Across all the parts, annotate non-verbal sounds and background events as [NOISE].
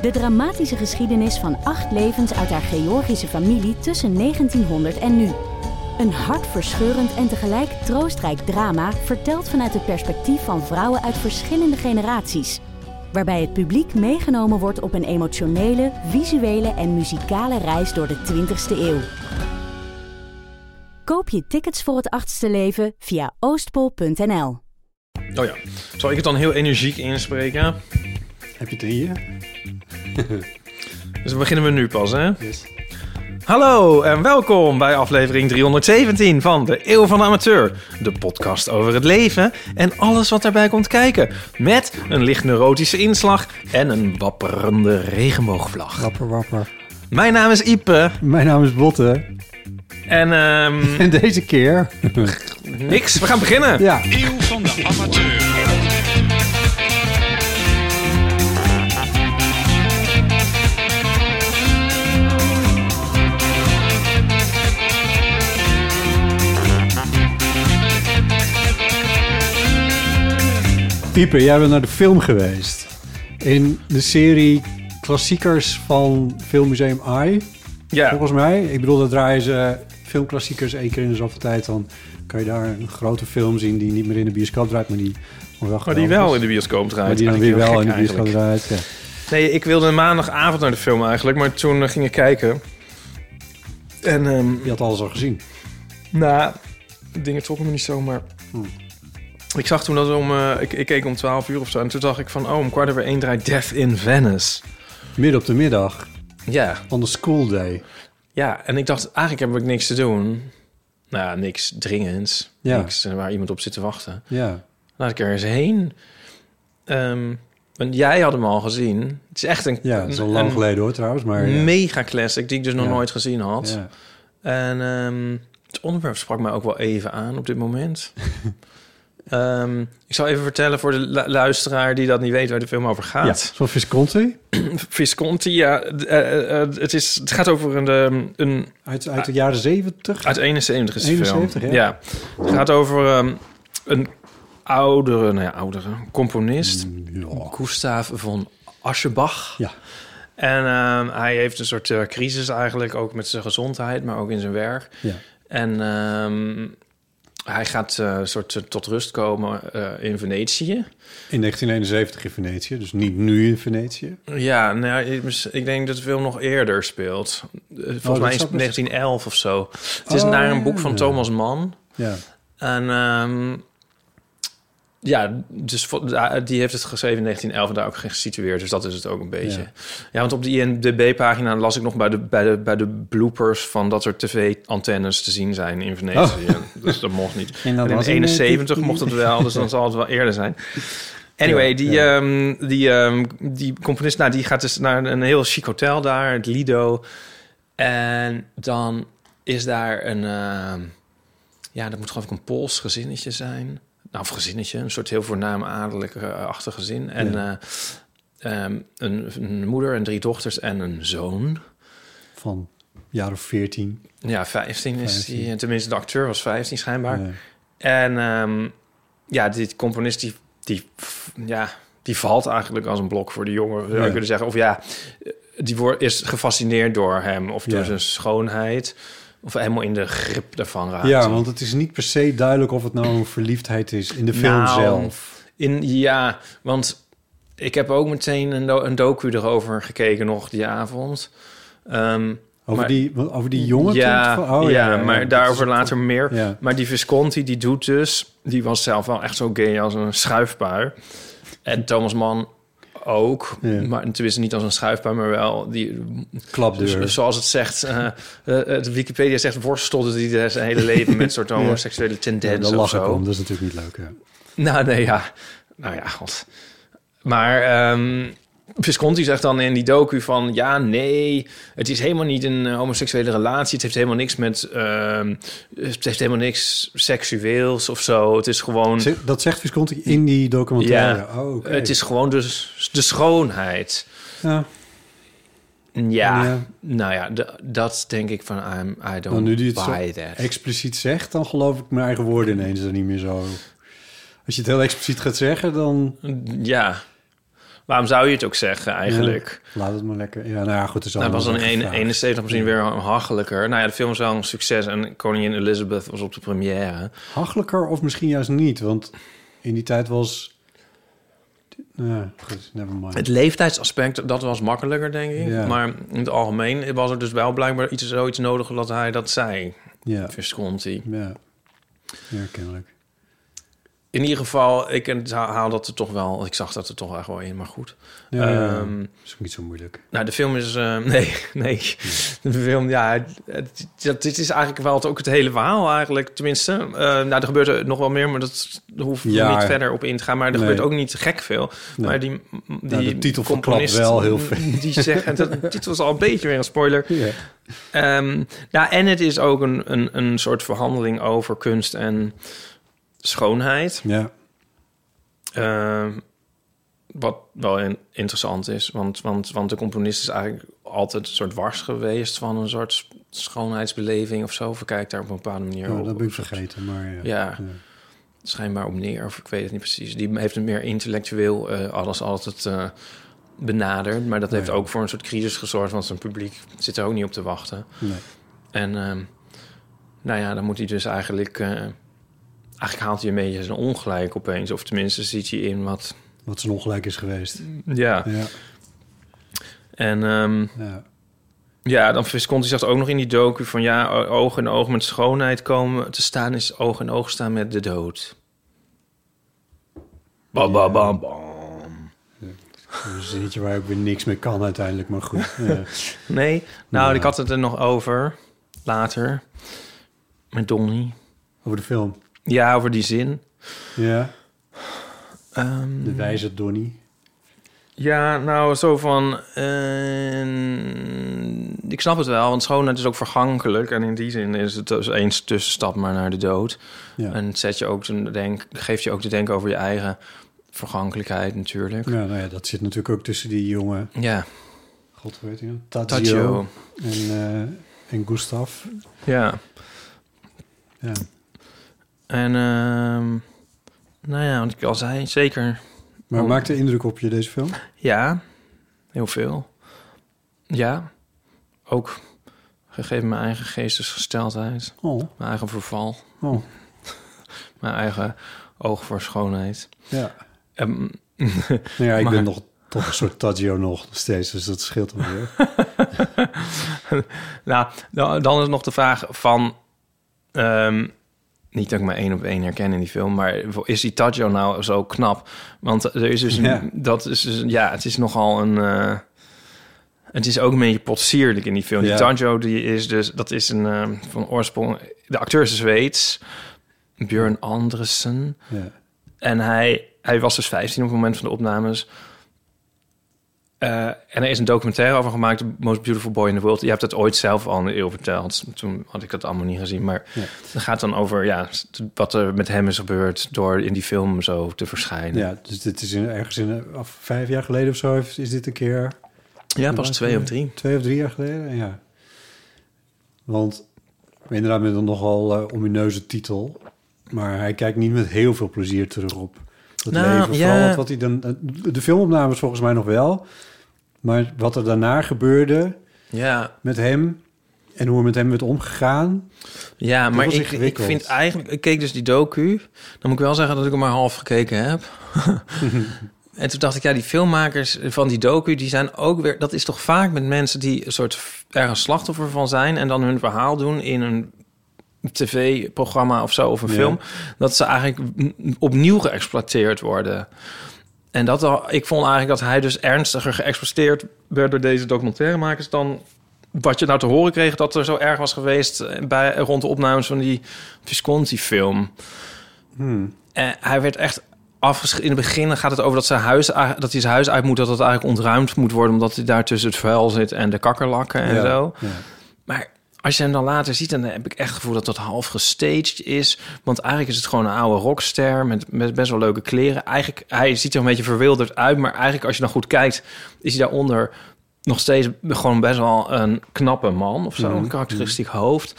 de dramatische geschiedenis van acht levens uit haar Georgische familie tussen 1900 en nu. Een hartverscheurend en tegelijk troostrijk drama verteld vanuit het perspectief van vrouwen uit verschillende generaties waarbij het publiek meegenomen wordt op een emotionele, visuele en muzikale reis door de 20ste eeuw. Koop je tickets voor het achtste leven via oostpol.nl. Oh ja, zal ik het dan heel energiek inspreken? Heb je het hier? [LAUGHS] Dus we beginnen we nu pas, hè? Hallo en welkom bij aflevering 317 van de Eeuw van de Amateur. De podcast over het leven en alles wat daarbij komt kijken. Met een licht neurotische inslag en een wapperende regenboogvlag. Wapper, wapper. Mijn naam is Ipe Mijn naam is Botte. en ehm, [LAUGHS] En deze keer... niks, we gaan beginnen. ja, Eeuw van de amateur. Pieper, jij bent naar de film geweest. In de serie klassiekers van Filmmuseum AI, Ja, volgens mij. Ik bedoel, dat draaien ze filmklassiekers één keer in de zoveel tijd. Dan kan je daar een grote film zien die niet meer in de bioscoop draait, maar die nog wel maar die wel in de bioscoop draait. Maar die dan weer wel in de bioscoop draait. Ja. Nee, ik wilde maandagavond naar de film eigenlijk, maar toen eh, ging ik kijken. En ehm, Je had alles al gezien. Nou, dingen trokken me niet zo, maar... Hmm. Ik zag toen dat om... eh, ik, ik keek om 12 uur of zo. En toen dacht ik van... Oh, om kwart over één draait Death in Venice. Midden op de middag, Ja. on the school day. Ja, en ik dacht... Eigenlijk heb ik niks te doen. Nou ja, niks dringends. Ja. Niks eh, waar iemand op zit te wachten. Ja, Laat ik er eens heen. Ehm, want jij had hem al gezien. Het is echt een... ja een- lang geleden hoor trouwens. Maar ja. mega classic die ik dus nog Ja. nooit gezien had. Ja. En ehm, het onderwerp sprak mij ook wel even aan op dit moment. [LAUGHS] Ehm, ik zal even vertellen voor de lu- luisteraar die dat niet weet waar de film over Ja, gaat. zo'n Visconti. [CLEARS THROAT] Visconti, ja, d- eh, eh, het, is, het gaat over een, een, een Uit, uit de jaren zeventig. uit 71 is de 71, film. ja. Het gaat over ehm, een oudere, nou ja, oudere componist, Ja. Gustav von Aschenbach. Ja. En ehm, hij heeft een soort eh, crisis eigenlijk, ook met zijn gezondheid, maar ook in zijn werk. Ja. En ehm, hij gaat eh, een soort eh, tot rust komen eh, in Venetië. In 1971 in Venetië, dus niet nu in Venetië. Ja, nou, ik, denk dat de film nog eerder speelt. Volgens dat mij is zou het best- 1911 of zo. Het is Oh, naar een boek van. Thomas Mann. Ja, En ehm, ja, dus die heeft het geschreven in 1911 en daar ook gesitueerd. Dus dat is het ook een beetje. Ja. Ja, want op die IMDb-pagina las ik nog bij de, bij, de, bij de bloopers... van dat er tv-antennes te zien zijn in Venetië. Dus dat mocht niet. [LAUGHS] En En in het 71 net- mocht het wel, dus dan zal het wel eerder zijn. [LAUGHS] Anyway, die, ja. ehm, die, ehm, die componist, nou, die gaat dus naar een heel chic hotel daar, het Lido. En dan is daar een, ehm, ja, dat moet geloof ik een Pools gezinnetje zijn. Nou, of gezinnetje, een soort heel voornaam adellijk-achtig gezin. En Ja. eh, ehm, een, een moeder en drie dochters en een zoon. van jaar of 14. Ja, 15 is 15. die. Tenminste, de acteur was 15 schijnbaar. Ja. En ehm, ja, die componist die, die, ja, die valt eigenlijk als een blok voor de jongen, zou je Ja. kunnen zeggen. Of ja, die wordt, is gefascineerd door hem of door zijn schoonheid. Of helemaal in de grip daarvan raakt. ja, want het is niet per se duidelijk of het nou een verliefdheid is in de film Nou, zelf. In, ja, want ik heb ook meteen een, do- een docu erover gekeken nog die avond. Ehm, Over, maar- die, over die jongen? ja? Oh, ja, maar daarover later meer. Maar die Visconti, die doet dus... Die was zelf wel echt zo gay als een schuifpaar. En Thomas Mann ook. Ja. Maar tenminste niet als een schuifpaar, maar wel... Die, Klapdeur. dus zoals het zegt... de Wikipedia zegt... worstelde die zijn hele leven met soort [LAUGHS] homoseksuele Ja, tendensen daar of lach ik zo. om, dat is natuurlijk niet leuk. Hè. Nou, nee, ja. Nou ja, god. Maar, ehm, Visconti zegt dan in die docu van... ja, nee, het is helemaal niet een eh, homoseksuele relatie. Het heeft helemaal niks met... ehm, het heeft helemaal niks seksueels of zo. Het is gewoon... Dat zegt Visconti in die documentaire. Ja, oh, het is gewoon de, de schoonheid. Ja, Ja, Ja. nou ja, dat denk ik van... I'm, I don't nou, nu die het zo buy that. expliciet zegt, dan geloof ik mijn eigen woorden ineens er niet meer zo. Als je het heel expliciet gaat zeggen, dan... Ja. Waarom zou je het ook zeggen eigenlijk? Ja, laat het maar lekker. Ja, nou ja, goed. Het is Hij was dan in gevraagd. 71 misschien weer hachelijker. Nou ja, de film was wel een succes en koningin Elizabeth was op de première. Hachelijker of misschien juist niet, want in die tijd was... Nou, goed, never mind. Het leeftijdsaspect, dat was makkelijker, denk ik. Ja. Maar in het algemeen was er dus wel blijkbaar iets, zoiets nodig dat hij dat zei, Ja, Visconti. ja. Ja, kennelijk. In ieder geval, ik haal dat er toch wel... Ik zag dat er toch echt wel in, maar goed. Ja. Ehm, is ook niet zo moeilijk. Nou, de film is... eh, [LAUGHS] nee, nee. De film, ja... het- dit is eigenlijk wel het, ook het hele verhaal eigenlijk. Tenminste, eh, nou, er gebeurt er nog wel meer... maar dat we Ja. niet verder op in te gaan. Maar er Nee. gebeurt ook niet gek veel. Nee. Maar die, die Nou, de titel componist, wel heel veel. Die zegt... [LAUGHS] en dat, dit was al een beetje weer een spoiler. Ja. Ehm, ja, en het is ook een, een, een soort verhandeling over kunst en schoonheid. Ja, Ehm, wat wel in- interessant is, want, want, want de componist is eigenlijk altijd een soort wars geweest van een soort schoonheidsbeleving of zo. Of kijkt daar op een bepaalde manier oh, op. dat ben ik vergeten, maar ja. Ja. Schijnbaar op neer, of ik weet het niet precies. Die heeft het meer intellectueel eh, alles altijd eh, benaderd. Maar dat heeft ook voor een soort crisis gezorgd, want zijn publiek zit er ook niet op te wachten. Nee. En ehm, nou ja, dan moet hij dus eigenlijk... eigenlijk haalt hij een beetje zijn ongelijk opeens. Of tenminste ziet hij in wat... Wat zijn ongelijk is geweest. Ja, Ja, en ehm, ja. ja, dan Visconti zegt ook nog in die docu van... ja, oog in oog met schoonheid komen te staan... is oog in oog staan met de dood. Bam, bam, bam, bam. Een zinnetje waar ik weer niks mee kan uiteindelijk, maar goed. Ja. Nee, nou, Ja. ik had het er nog over later met Donnie. Over de film. Ja, over die zin. Ja, Ehm, de wijze Donnie. Ja, nou, zo van... eh, ik snap het wel, want schoonheid is ook vergankelijk. En in die zin is het dus één tussenstap maar naar de dood. Ja. En het zet je ook te denk, geeft je ook te denken over je eigen vergankelijkheid natuurlijk. Ja, nou ja, dat zit natuurlijk ook tussen die jongen... Ja, God, heet hij nou? Tadzio Tadzio. en, eh, en Gustav. Ja. Ja. En, ehm, nou ja, want ik al zei, zeker... Maar Oh. maakt de indruk op je, deze film? Ja, heel veel. Ja, ook gegeven mijn eigen geestesgesteldheid, Oh, mijn eigen verval, oh, [LAUGHS] mijn eigen oog voor schoonheid. ja. Ehm, [LAUGHS] Nou ja, ik Maar- ben nog toch een soort Tadzio nog steeds, dus dat scheelt wel weer. [LAUGHS] nou, dan, dan is nog de vraag van... ehm, niet dat ik me één op één herken in die film, maar is die Taggio nou zo knap? Want er is dus een, Ja. dat is dus, ja, het is nogal een, eh, het is ook een beetje potsierlijk in die film. Ja. Die Taggio, die is dus, dat is een eh, van oorsprong, de acteur is Zweeds, Björn Andresen, Ja. en hij, hij was dus 15 op het moment van de opnames. Eh, en er is een documentaire over gemaakt, The Most Beautiful Boy in the World. Je hebt het ooit zelf al een eeuw verteld. Toen had ik dat allemaal niet gezien. Maar Ja. het gaat dan over ja, wat er met hem is gebeurd... door in die film zo te verschijnen. ja, dus dit is in, ergens in, af, vijf jaar geleden of zo is dit een keer... Ja, pas twee of drie. Twee of drie jaar geleden, ja. Want inderdaad met een nogal eh, omineuze titel. Maar hij kijkt niet met heel veel plezier terug op het Nou, leven. ja. Vooral wat, wat hij dan... De filmopnames volgens mij nog wel. Maar wat er daarna gebeurde Ja, met hem... en hoe er met hem werd omgegaan... ja maar ik, ik vind eigenlijk... Ik keek dus die docu. Dan moet ik wel zeggen dat ik hem maar half gekeken heb. [LAUGHS] en toen dacht ik, ja, die filmmakers van die docu... die zijn ook weer... Dat is toch vaak met mensen die een soort ergens slachtoffer van zijn... en dan hun verhaal doen in een tv-programma of zo, of een Ja. film... dat ze eigenlijk opnieuw geëxploiteerd worden. En dat, al- ik vond eigenlijk dat hij dus ernstiger geëxploiteerd werd... door deze documentairemakers dan wat je nou te horen kreeg... dat er zo erg was geweest bij, rond de opnames van die Visconti-film. Hmm. En hij werd echt afgesch... In het begin gaat het over dat, zijn huis, dat hij zijn huis uit moet... dat het eigenlijk ontruimd moet worden... omdat hij daar tussen het vuil zit en de kakkerlakken en Ja, zo. ja. Maar als je hem dan later ziet... dan heb ik echt het gevoel dat dat half gestaged is. Want eigenlijk is het gewoon een oude rockster... met, met best wel leuke kleren. Eigenlijk, hij ziet er een beetje verwilderd uit... maar eigenlijk als je dan goed kijkt... is hij daaronder nog steeds gewoon best wel een knappe man... of zo, een karakteristiek hoofd...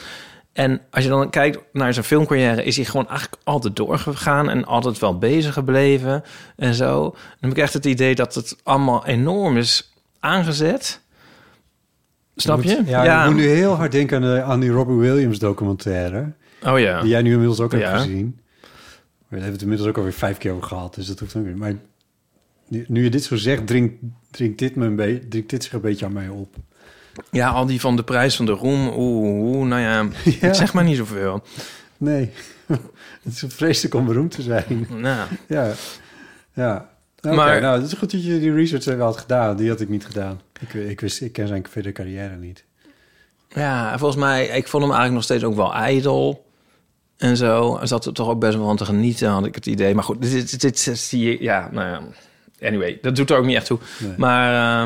En als je dan kijkt naar zijn filmcarrière, is hij gewoon eigenlijk altijd doorgegaan en altijd wel bezig gebleven en zo. Dan heb ik echt het idee dat het allemaal enorm is aangezet. Snap je? Ja, ik moet nu heel hard denken aan, de, aan die Robbie Williams documentaire. Oh ja. Die jij nu inmiddels ook hebt Ja. gezien. We hebben het inmiddels ook alweer vijf keer over gehad. Dus dat hoeft ook niet. Maar nu, nu je dit zo zegt, drinkt, drinkt, dit me een beetje, drinkt dit zich een beetje aan mij op. Ja, al die van de prijs van de roem. Oeh, oeh nou ja, [LAUGHS] het zegt maar niet zoveel. Nee, [LAUGHS] het is vreselijk om beroemd te zijn. Nou, Ja, ja. Maar- nou, het is goed dat je die research wel had gedaan. Die had ik niet gedaan. Ik, ik, wist, ik ken zijn verdere carrière niet. ja, volgens mij, ik vond hem eigenlijk nog steeds ook wel ijdel. En zo. Hij zat er toch ook best wel aan te genieten, had ik het idee. Maar goed, dit, dit, dit, dit zie je, ja, nou ja. Anyway, dat doet er ook niet echt toe. Nee. Maar,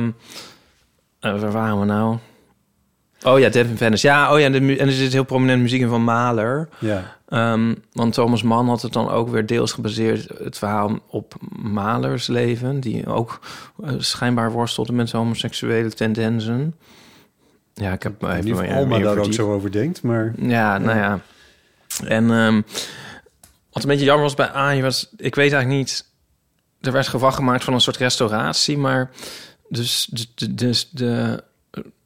eh, waar waren we nou? Oh ja, Devin Venice. Ja, oh ja, de, mu- en er zit heel prominent muziek in van Mahler. Ja, Ehm, want Thomas Mann had het dan ook weer deels gebaseerd... het verhaal op Mahlers leven... die ook eh, schijnbaar worstelde met homoseksuele tendensen. Ja, ik heb even niet Alma daar ook zo over denkt, maar... Ja, nou ja. En ehm, wat een beetje jammer was bij Aai was... Ik weet eigenlijk niet... Er werd gewacht gemaakt van een soort restauratie, maar... Dus, dus, dus de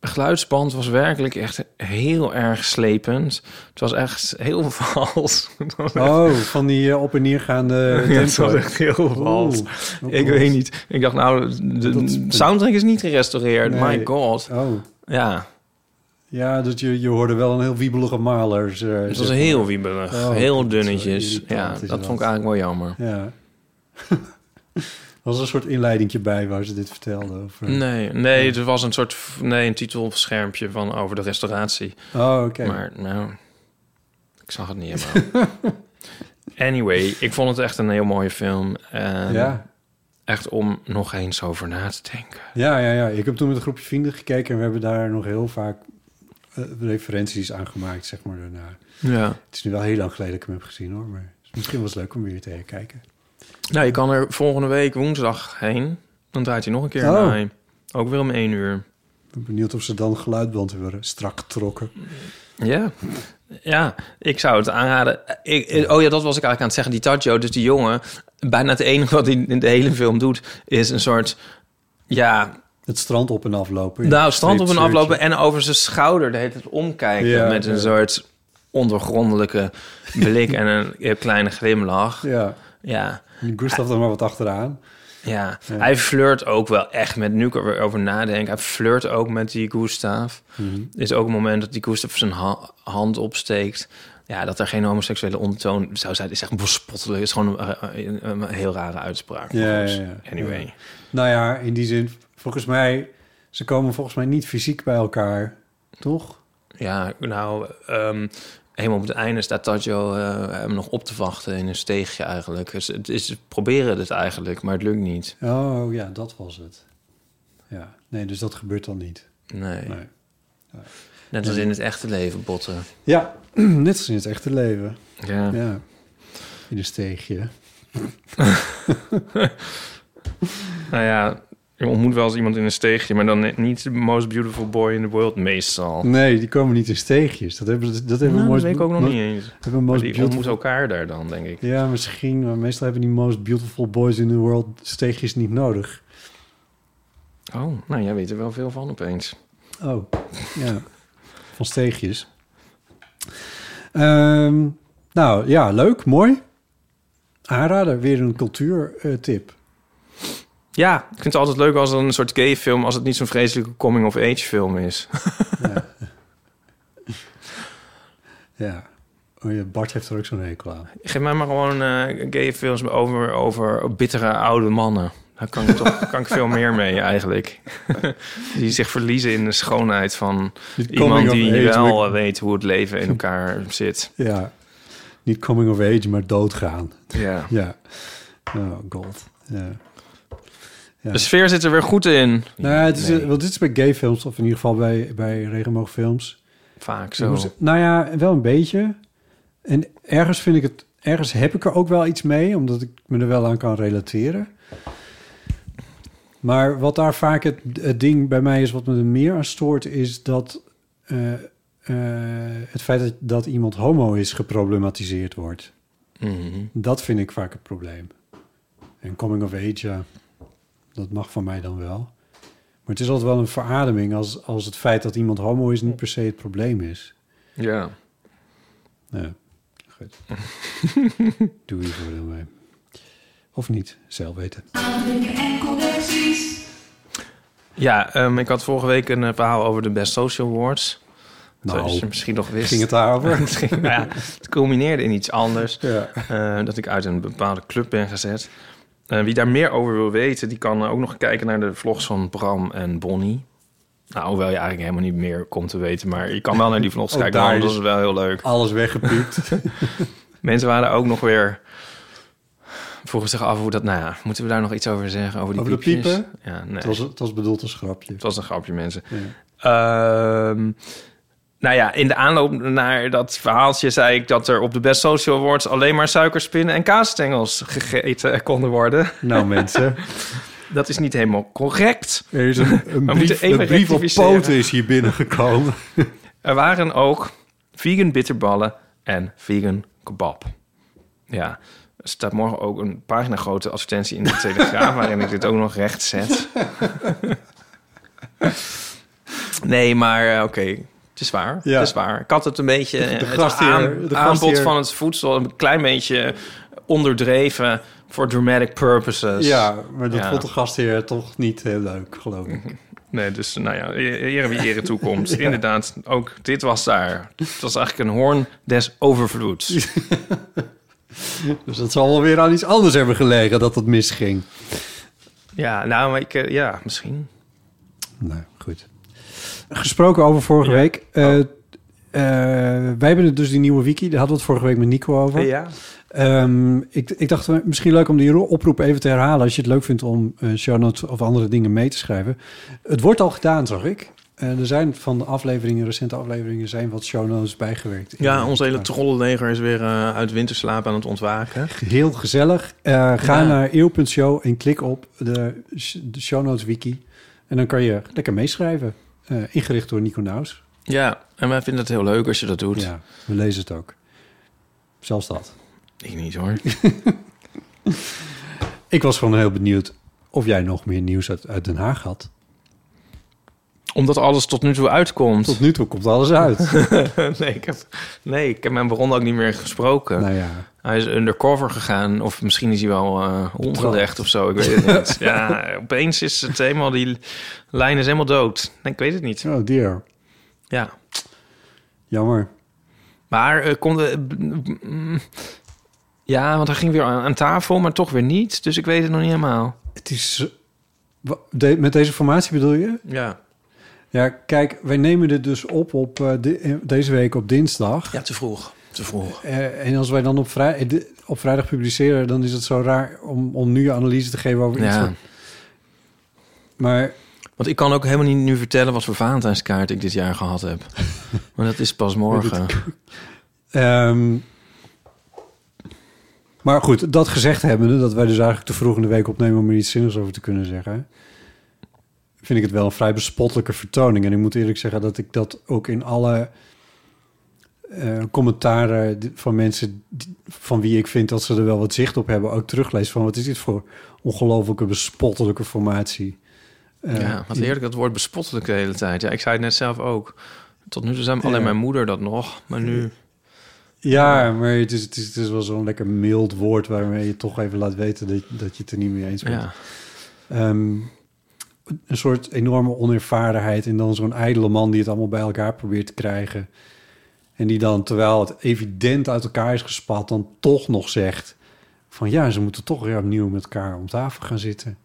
geluidsband was werkelijk echt heel erg slepend. Het was echt heel [LAUGHS] vals. Oh, van die eh, op en neergaande ja, het was echt heel vals. Oeh, ik weet niet. Ik dacht, nou, de Dat- soundtrack is niet gerestaureerd. Nee. My god. Oh, Ja, ja, dus je, je hoorde wel een heel wiebelige malers. eh, het was heel wiebelig. Oh, heel dat dunnetjes. Ja, dat dat. vond ik eigenlijk wel jammer. Ja. [LAUGHS] Er was een soort inleidingje bij waar ze dit vertelde. Over... Nee, nee, er was een soort nee, een titelschermpje van over de restauratie. Oh, oké. Maar nou, ik zag het niet helemaal. [LAUGHS] anyway, ik vond het echt een heel mooie film. En Ja. Echt om nog eens over na te denken. Ja, ja, ja. Ik heb toen met een groepje vrienden gekeken... en we hebben daar nog heel vaak eh, referenties aan gemaakt, zeg maar, daarna. Ja. Het is nu wel heel lang geleden dat ik hem heb gezien, hoor. Maar misschien was het leuk om weer te herkijken. Nou, je kan er volgende week woensdag heen. Dan draait hij nog een keer Oh. bij. Ook weer om één uur. Ik ben benieuwd of ze dan geluidband hebben strak getrokken. Ja. Ja, ik zou het aanraden. Ik, oh ja, dat was ik eigenlijk aan het zeggen. Die Taggio, dus die jongen... bijna het enige wat hij in de hele film doet... is een soort... Ja, Het strand op en aflopen. nou, strand op streepshirtje. aflopen... en over zijn schouder de hele tijd omkijken... Ja, met een ja. soort ondergrondelijke blik... en een kleine glimlach. Ja, Ja, en Gustav er maar wat achteraan. ja. Ja. Hij flirt ook wel echt met... nu ik er over nadenk... hij flirt ook met die Gustav... Er is ook een moment dat die Gustav zijn ha- hand opsteekt. Ja, dat er geen homoseksuele ondertoon zou zijn, is echt bespottelijk. is gewoon een, een- een heel rare uitspraak. Ja, goed, ja, ja. Anyway. Nou ja, in die zin, volgens mij... Ze komen volgens mij niet fysiek bij elkaar, toch? Ja, nou, ehm, helemaal op het einde staat Taggio eh, hem nog op te wachten in een steegje eigenlijk. Dus het is, proberen het eigenlijk, maar het lukt niet. Oh ja, dat was het. Ja, nee, dus dat gebeurt dan niet. Nee. Nee. Net als in het echte leven, botten. Ja, [CLEARS THROAT] net als in het echte leven. Ja. Ja, in een steegje. [LAUGHS] [LAUGHS] Nou ja, je ontmoet wel eens iemand in een steegje, maar dan niet the most beautiful boy in the world meestal. Nee, die komen niet in steegjes. Dat hebben, dat hebben Nou, dat weet ik ook nog most- niet eens. Hebben most die beautiful... ontmoeten elkaar daar dan, denk ik. Ja, misschien. Maar meestal hebben die most beautiful boys in the world steegjes niet nodig. Oh, nou, jij weet er wel veel van opeens. Oh, ja. Van steegjes. Ehm, nou, ja, leuk, mooi. Aanrader, weer een cultuurtip. Ja, ik vind het altijd leuk als er een soort gay film... als het niet zo'n vreselijke coming-of-age film is. [LAUGHS] ja. Oh ja, Bart heeft er ook zo'n hekel aan. Geef mij maar gewoon eh gay films over, over bittere oude mannen. Daar kan ik toch [LAUGHS] kan ik veel meer mee eigenlijk. [LAUGHS] die zich verliezen in de schoonheid van Niet iemand die age, wel eh, weet hoe het leven in elkaar zit. Ja, niet coming of age, maar doodgaan. Ja. Ja, Oh, god. Ja. Ja. De sfeer zit er weer goed in. Nou ja, het is, Nee, want dit is bij gay films, of in ieder geval bij, bij regenboogfilms. vaak zo. moest- Nou ja, wel een beetje. En ergens vind ik het, ergens heb ik er ook wel iets mee, omdat ik me er wel aan kan relateren. Maar wat daar vaak het, het ding bij mij is, wat me er meer aan stoort, is dat eh, eh, het feit dat, dat iemand homo is geproblematiseerd wordt. Mhm. Dat vind ik vaak het probleem. En coming of age, ja, dat mag van mij dan wel. Maar het is altijd wel een verademing als, als het feit dat iemand homo is niet per se het probleem is. Ja. Ja, goed. [LAUGHS] Doe je voordeel mee. Of niet, zelf weten. Ja, ehm, ik had vorige week een eh, verhaal over de Best Social Awards. Nou, Zoals je misschien nog wist. Ging het daarover? [LAUGHS] het, ging, nou ja, het culmineerde in iets anders. Ja. eh, dat ik uit een bepaalde club ben gezet. Eh, wie daar meer over wil weten, die kan ook nog kijken naar de vlogs van Bram en Bonnie. Nou, hoewel je eigenlijk helemaal niet meer komt te weten. Maar je kan wel naar die vlogs [LAUGHS] Ook kijken, want dat is- wel heel leuk. Alles weggepiept. [LAUGHS] Mensen waren ook nog weer... Vroegen zich af hoe dat... Nou ja, moeten we daar nog iets over zeggen? Over die Over de piepen? Ja, nee. het, was, het was bedoeld als grapje. Het was een grapje, mensen. Ja. Ehm, nou ja, in de aanloop naar dat verhaaltje zei ik dat er op de Best Social Awards alleen maar suikerspinnen en kaasstengels gegeten konden worden. Nou mensen, [LAUGHS] Dat is niet helemaal correct. er is een, een [LAUGHS] brief, even een brief op poten is hier binnengekomen. [LAUGHS] Er waren ook vegan bitterballen en vegan kebab. Ja, er staat morgen ook een pagina grote advertentie in de Telegraaf... waarin ik dit ook nog recht zet. nee, maar eh, oké, het is waar. Ja. Het is waar. Ik had het een beetje... eh, het gastheer- aan- de aanbod van het voedsel een klein beetje onderdreven... voor dramatic purposes. Ja, maar dat Ja. vond de gastheer toch niet heel leuk, geloof ik. [LAUGHS] Nee, dus nou ja, ere wie ere toekomt. [LAUGHS] Inderdaad, ook dit was daar. Het was eigenlijk een hoorn des overvloeds. [LAUGHS] Dus dat zal wel weer aan iets anders hebben gelegen dat het misging. Ja, nou, maar ik, eh, ja, misschien. Nou, goed. Gesproken over vorige Ja. week. eh, eh, wij hebben dus die nieuwe wiki. Daar hadden we het vorige week met Nico over. Ja. Ehm, ik, ik dacht, eh, misschien leuk om die ro- oproep even te herhalen... als je het leuk vindt om eh, show notes of andere dingen mee te schrijven. Het wordt al gedaan, zag ik. Er zijn van de afleveringen, recente afleveringen... zijn wat show notes bijgewerkt. Ja, ons hele trollenleger is weer uit winterslaap aan het ontwaken. Heel gezellig. Ga Ja. naar eeuw.show en klik op de, de show notes wiki. En dan kan je lekker meeschrijven. Eh, ingericht door Nico Naus. Ja, en wij vinden het heel leuk als je dat doet. Ja, we lezen het ook. Zelfs dat. Ik niet hoor. [LAUGHS] Ik was gewoon heel benieuwd of jij nog meer nieuws uit, uit Den Haag had. Omdat alles tot nu toe uitkomt. Tot nu toe komt alles uit. [LAUGHS] nee, ik heb, nee, ik heb mijn bron ook niet meer gesproken. nou ja, Hij is undercover gegaan. Of misschien is hij wel eh omgelegd of zo. Ik weet het niet. [LAUGHS] Ja, opeens is het helemaal... Die lijn is helemaal dood. Nee, ik weet het niet. oh dear. Ja. Jammer. Maar eh kon de... mm, Ja, want hij ging weer aan, aan tafel, maar toch weer niet. Dus ik weet het nog niet helemaal. Het is... eh, de- met deze formatie bedoel je? Ja. Ja, kijk, wij nemen dit dus op op eh, eh, deze week op dinsdag. Ja, te vroeg. Te vroeg. Eh, en als wij dan op, vrij, op vrijdag publiceren, dan is het zo raar om, om nu analyse te geven over iets. Ja. Maar Want ik kan ook helemaal niet nu vertellen wat voor Valentijnskaart ik dit jaar gehad heb. [LAUGHS] Maar dat is pas morgen. [LAUGHS] Ehm, maar goed, dat gezegd hebbende, dat wij dus eigenlijk te vroeg in de week opnemen om er iets zinnigs over te kunnen zeggen, vind ik het wel een vrij bespottelijke vertoning. En ik moet eerlijk zeggen dat ik dat ook in alle eh, commentaren van mensen van wie ik vind dat ze er wel wat zicht op hebben, ook teruglees van wat is dit voor ongelofelijke bespottelijke formatie. Eh, ja, wat heerlijk dat woord bespottelijk de hele tijd. Ja, ik zei het net zelf ook. Tot nu toe zei alleen Ja. mijn moeder dat nog. Maar nu... Ja, maar het is, het is, het is wel zo'n lekker mild woord waarmee je toch even laat weten dat, dat je het er niet mee eens bent. Ja. Ehm, een soort enorme onervarenheid en dan zo'n ijdele man die het allemaal bij elkaar probeert te krijgen. En die dan, terwijl het evident uit elkaar is gespat, dan toch nog zegt van ja, ze moeten toch weer opnieuw met elkaar om tafel gaan zitten.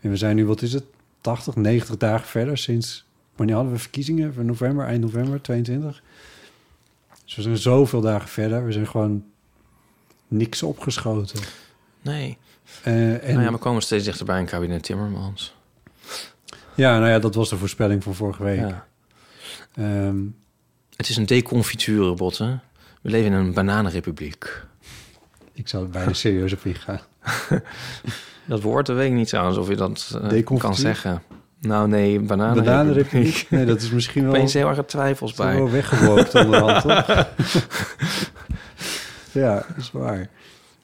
En we zijn nu, wat is het, 80, 90 dagen verder sinds, wanneer hadden we verkiezingen? Van november, eind november 22. Dus we zijn zoveel dagen verder. We zijn gewoon niks opgeschoten. Nee. Eh, en, Nou ja, we komen steeds dichterbij een kabinet Timmermans. ja, nou ja, dat was de voorspelling van vorige week. Ja. Ehm, Het is een deconfiturebot, hè? We leven in een bananenrepubliek. ik zou bijna serieus op ingaan. [LAUGHS] Dat woord, dat weet ik niet trouwens of je dat eh, kan zeggen. Nou nee, bananenrepubliek. Bananenrepubliek? Nee, dat is misschien wel, Opeens heel erg twijfels wel bij. weggewokt onderhand, toch? [LAUGHS] ja, dat is waar.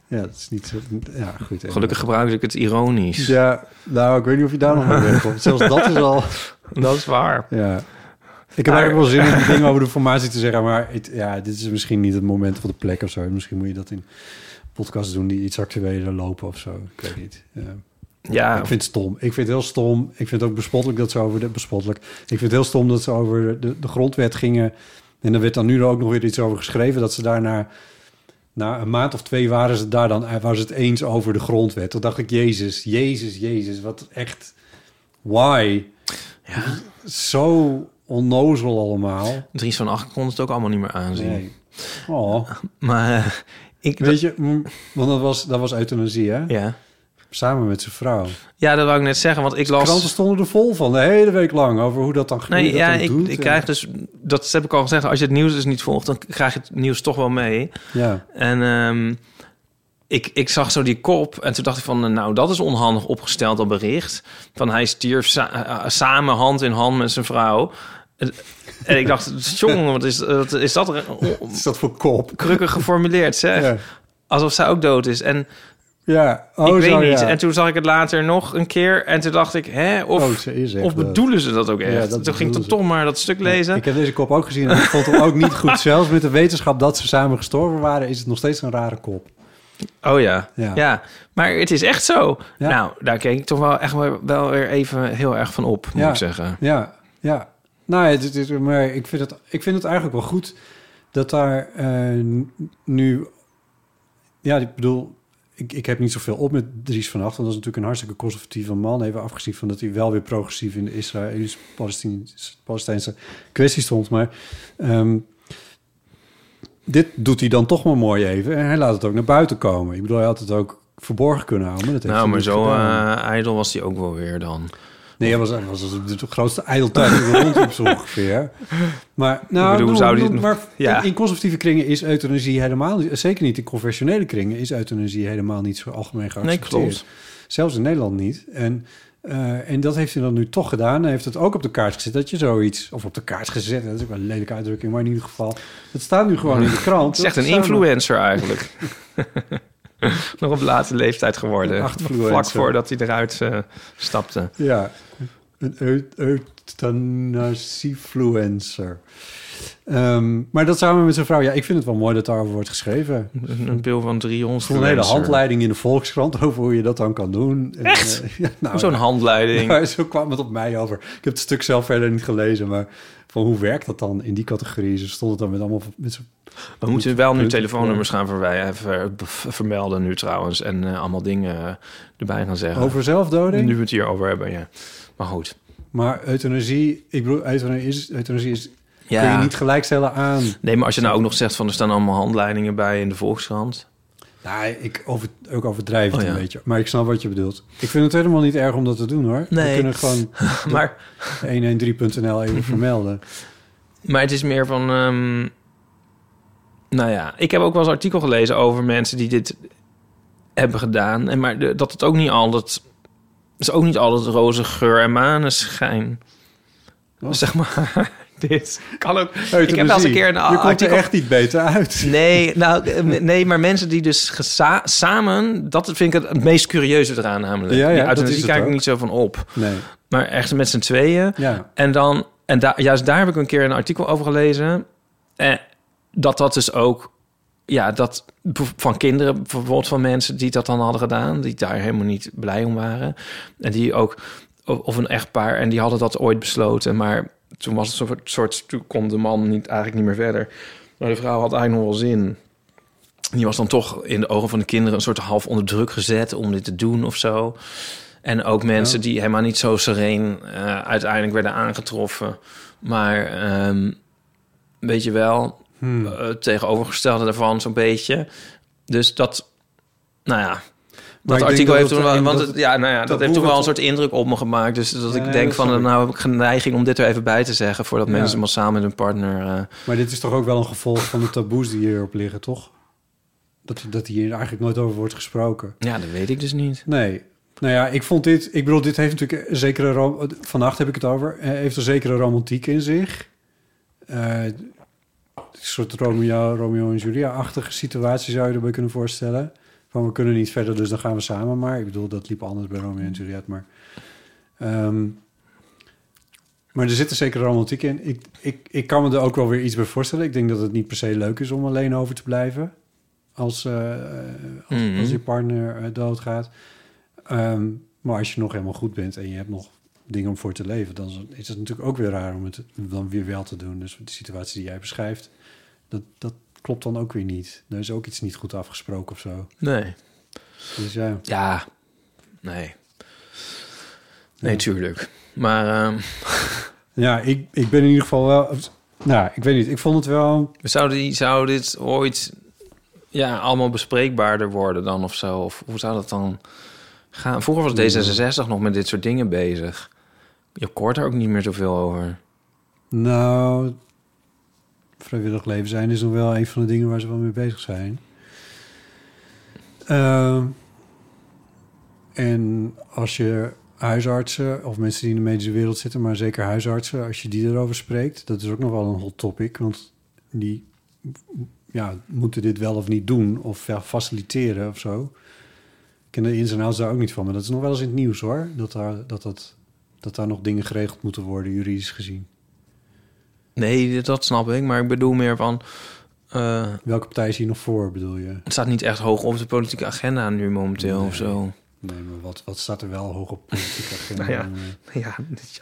Ja, dat is niet zo... Ja, goed. Gelukkig gebruik ik het ironisch. Ja, nou, ik weet niet of je daar nog mee wegkomt. Zelfs dat is al... [LAUGHS] Dat is waar. Ja. Ik heb eigenlijk wel zin om dingen over de formatie te zeggen, maar het, ja, dit is misschien niet het moment of de plek of zo. Misschien moet je dat in podcasts doen die iets actueler lopen of zo. Ik weet niet. Ja. Ja, Ik vind het stom. Ik vind het heel stom. Ik vind het ook bespottelijk dat ze over de bespottelijk. Ik vind het heel stom dat ze over de, de grondwet gingen. En er werd dan nu ook nog weer iets over geschreven dat ze daarna na een maand of twee waren ze daar dan waren ze het eens over de grondwet. Toen dacht ik, Jezus, Jezus, Jezus, wat echt why? ja. Zo onnozel allemaal. Dries van Acht kon het ook allemaal niet meer aanzien. Nee. Oh, Maar eh, ik... weet je, want dat was, dat was euthanasie, hè? ja. Samen met zijn vrouw. ja, dat wou ik net zeggen, want ik las... Kranten stonden er vol van, de hele week lang, over hoe dat dan hoe Nee, ja, ik, doet. ik En- krijg dus... Dat heb ik al gezegd. Als je het nieuws dus niet volgt, dan krijg je het nieuws toch wel mee. Ja, En ehm, ik, ik zag zo die kop en toen dacht ik van... nou, dat is onhandig opgesteld, dat bericht. Van hij stierf sa- eh, samen hand in hand met zijn vrouw. En- ik dacht, jongen, wat is, wat is dat [LAUGHS] wat is dat voor kop? krukkig geformuleerd, zeg. Ja, Alsof zij ook dood is. En ja. Oh, ik weet zo, niet. ja. En toen zag ik het later nog een keer. En toen dacht ik, hè? Of, Oh, ze is echt of bedoelen ze dat ook Ja, echt? dat toen ging ik toch maar dat stuk lezen. Ik heb deze kop ook gezien en ik vond hem ook niet goed. [LAUGHS] Zelfs met de wetenschap dat ze samen gestorven waren, is het nog steeds een rare kop. Oh ja. Ja. ja. Maar het is echt zo. Nou, daar keek ik toch wel echt wel, weer even heel erg van op, moet ik zeggen. Ja, ja. Nou, ja, dit, dit- maar ik vind, het, ik vind het eigenlijk wel goed dat daar eh, nu... Ja, ik bedoel, ik, ik heb niet zoveel op met Dries van Acht. Want dat is natuurlijk een hartstikke conservatieve man. Even afgezien van dat hij wel weer progressief in de Israëlisch-Palestijnse kwestie stond. Maar ehm, dit doet hij dan toch maar mooi even. En hij laat het ook naar buiten komen. Ik bedoel, hij had het ook verborgen kunnen houden. Maar dat heeft Nou, maar zo eh ijdel was hij ook wel weer dan. Nee, was, hij was de grootste ijdeltuig in de [LAUGHS] rond zo ongeveer. Maar, nou, bedoel, zou die- maar ja. in, conservatieve kringen is euthanasie helemaal niet... Zeker niet in confessionele kringen is euthanasie helemaal niet zo algemeen Nee, geaccepteerd. klopt. Zelfs in Nederland niet. En, eh, en dat heeft hij dan nu toch gedaan. Hij heeft het ook op de kaart gezet dat je zoiets... Of op de kaart gezet, dat is ook wel een lelijke uitdrukking. Maar in ieder geval, het staat nu gewoon [LAUGHS] in de krant. Het is echt een influencer eigenlijk. [LAUGHS] [LAUGHS] Nog op late leeftijd geworden. Vlak voordat hij eruit eh, stapte. Ja, een eu- euthanasiefluencer. Ehm maar dat samen met zijn vrouw. Ja, ik vind het wel mooi dat daarover wordt geschreven. Een, een pil van 300. Ik vond een hele handleiding in de Volkskrant over hoe je dat dan kan doen. En, Echt? eh, [LAUGHS] ja, nou, Zo'n handleiding. ja, [LAUGHS] zo kwam het op mij over. Ik heb het stuk zelf verder niet gelezen, maar van hoe werkt dat dan in die categorie? Ze stond het dan met allemaal met We moeten wel nu telefoonnummers gaan verwij- ver- ver- vermelden nu trouwens. En eh, allemaal dingen eh, erbij gaan zeggen. over zelfdoding. Nu we het hier over hebben, ja. Maar goed. Maar euthanasie, ik bedoel, euthanasie is, euthanasie is Ja. kun je niet gelijkstellen aan. Nee, maar als je nou ook nog zegt van er staan allemaal handleidingen bij in de Volkskrant. Nou, ik over, ook overdrijf het Oh, ja. een beetje. Maar ik snap wat je bedoelt. Ik vind het helemaal niet erg om dat te doen, hoor. We Nee. kunnen gewoon [LAUGHS] Maar, 113.nl even [LAUGHS] vermelden. maar het is meer van... ehm, nou ja, ik heb ook wel eens een artikel gelezen over mensen die dit hebben gedaan. En maar de- dat het ook niet altijd... Is ook niet altijd roze geur en maneschijn. Wat? Zeg maar, [LAUGHS] dit kan ook... Ik heb wel eens een keer een Je komt er echt niet beter uit. Nee, [LAUGHS] nou, nee, maar mensen die dus samen... Dat vind ik het, het meest curieuze eraan namelijk. Ja, ja, Die dat het kijk ik niet zo van op. Nee, Maar echt met z'n tweeën. ja. En dan, en daar juist daar heb ik een keer een artikel over gelezen. Eh, dat dat dus ook, ja, dat van kinderen, bijvoorbeeld van mensen die dat dan hadden gedaan, die daar helemaal niet blij om waren. En die ook, of of een echtpaar, en die hadden dat ooit besloten. Maar toen was het soort, soort toen kon de man niet, eigenlijk niet meer verder. Maar de vrouw had eigenlijk nog wel zin. Die was dan toch in de ogen van de kinderen een soort half onder druk gezet om dit te doen of zo. En ook mensen die helemaal niet zo sereen eh, uiteindelijk werden aangetroffen. Maar ehm, weet je wel, Hmm. eh, tegenovergestelde daarvan zo'n beetje. Dus dat, nou ja, Maar denk artikel heeft dat toen wel, want dat het, ja, nou ja, dat heeft toch wel een soort indruk op me gemaakt. Dus dat Ja, ik denk dat van, ik. nou heb ik een neiging om dit er even bij te zeggen voordat Ja. mensen massaal met hun partner. eh, Maar dit is toch ook wel een gevolg van de taboes die hierop liggen, toch? Dat, dat hier eigenlijk nooit over wordt gesproken. ja, dat weet ik dus niet. Nee. Nou ja, ik vond dit... Ik bedoel, dit heeft natuurlijk een zekere... Vannacht heb ik het over. eh, heeft een zekere romantiek in zich. Eh, een soort Romeo, Romeo en Julia-achtige situatie zou je erbij kunnen voorstellen. Van, we kunnen niet verder, dus dan gaan we samen maar. Ik bedoel, dat liep anders bij Romeo en Juliet, maar... ehm, maar er zit een zekere romantiek in. Ik, ik, ik kan me er ook wel weer iets bij voorstellen. Ik denk dat het niet per se leuk is om alleen over te blijven. Als, eh, als, Mhm. als je partner eh, doodgaat. Ehm, maar als je nog helemaal goed bent en je hebt nog dingen om voor te leven... dan is- is het natuurlijk ook weer raar om het dan weer wel te doen. Dus de situatie die jij beschrijft, dat, dat klopt dan ook weer niet. Er is ook iets niet goed afgesproken of zo. Nee. Dus ja, Ja, nee. Nee, Ja. tuurlijk. Maar ehm, [LAUGHS] ja ik, ik ben in ieder geval wel... Nou, ik weet niet. Ik vond het wel... zou, die, zou dit ooit ja, allemaal bespreekbaarder worden dan of zo? Of hoe zou dat dan gaan? Vroeger was D66 nog met dit soort dingen bezig. Je hoort er ook niet meer zoveel over. Nou, vrijwillig leven zijn is nog wel een van de dingen waar ze wel mee bezig zijn. Ehm, en als je huisartsen of mensen die in de medische wereld zitten, maar zeker huisartsen, als je die erover spreekt, dat is ook nog wel een hot topic, want die ja, moeten dit wel of niet doen of faciliteren of zo. Ik ken de ins en outs daar ook niet van, maar dat is nog wel eens in het nieuws hoor, dat daar, dat, dat daar nog dingen geregeld moeten worden, juridisch gezien. Nee, dat snap ik. Maar ik bedoel meer van... eh, Welke partij is hier nog voor, bedoel je? het staat niet echt hoog op de politieke agenda nu momenteel of zo. Nee, maar wat, wat staat er wel hoog op politieke [LAUGHS] agenda? Nou ja. Eh, Ja,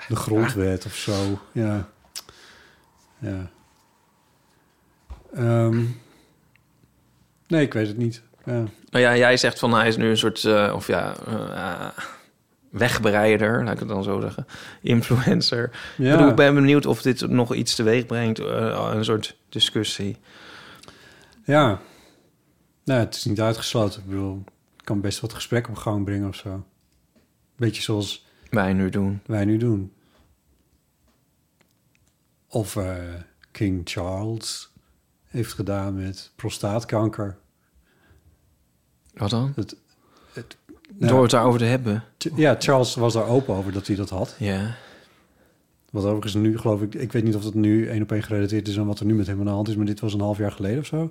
De grondwet of zo, ja. Ja. Ehm, nee, ik weet het niet. Ja. Nou ja, jij zegt van hij is nu een soort, eh, of ja, wegbreider, laat ik het dan zo zeggen, influencer. Ik, bedoel, ik ben benieuwd of dit nog iets teweeg brengt, eh, een soort discussie. ja. Nou, het is niet uitgesloten. Ik bedoel, ik kan best wat gesprek op gang brengen of zo. Beetje zoals Wij nu doen. wij nu doen. Of eh, King Charles heeft gedaan met prostaatkanker. Wat dan? Het, het, Door het daarover te hebben. Ja, Charles was daar open over dat hij dat had. Ja. Wat overigens nu, geloof ik... Ik weet niet of dat nu één op één gerelateerd is aan wat er nu met hem aan de hand is... maar dit was een half jaar geleden of zo.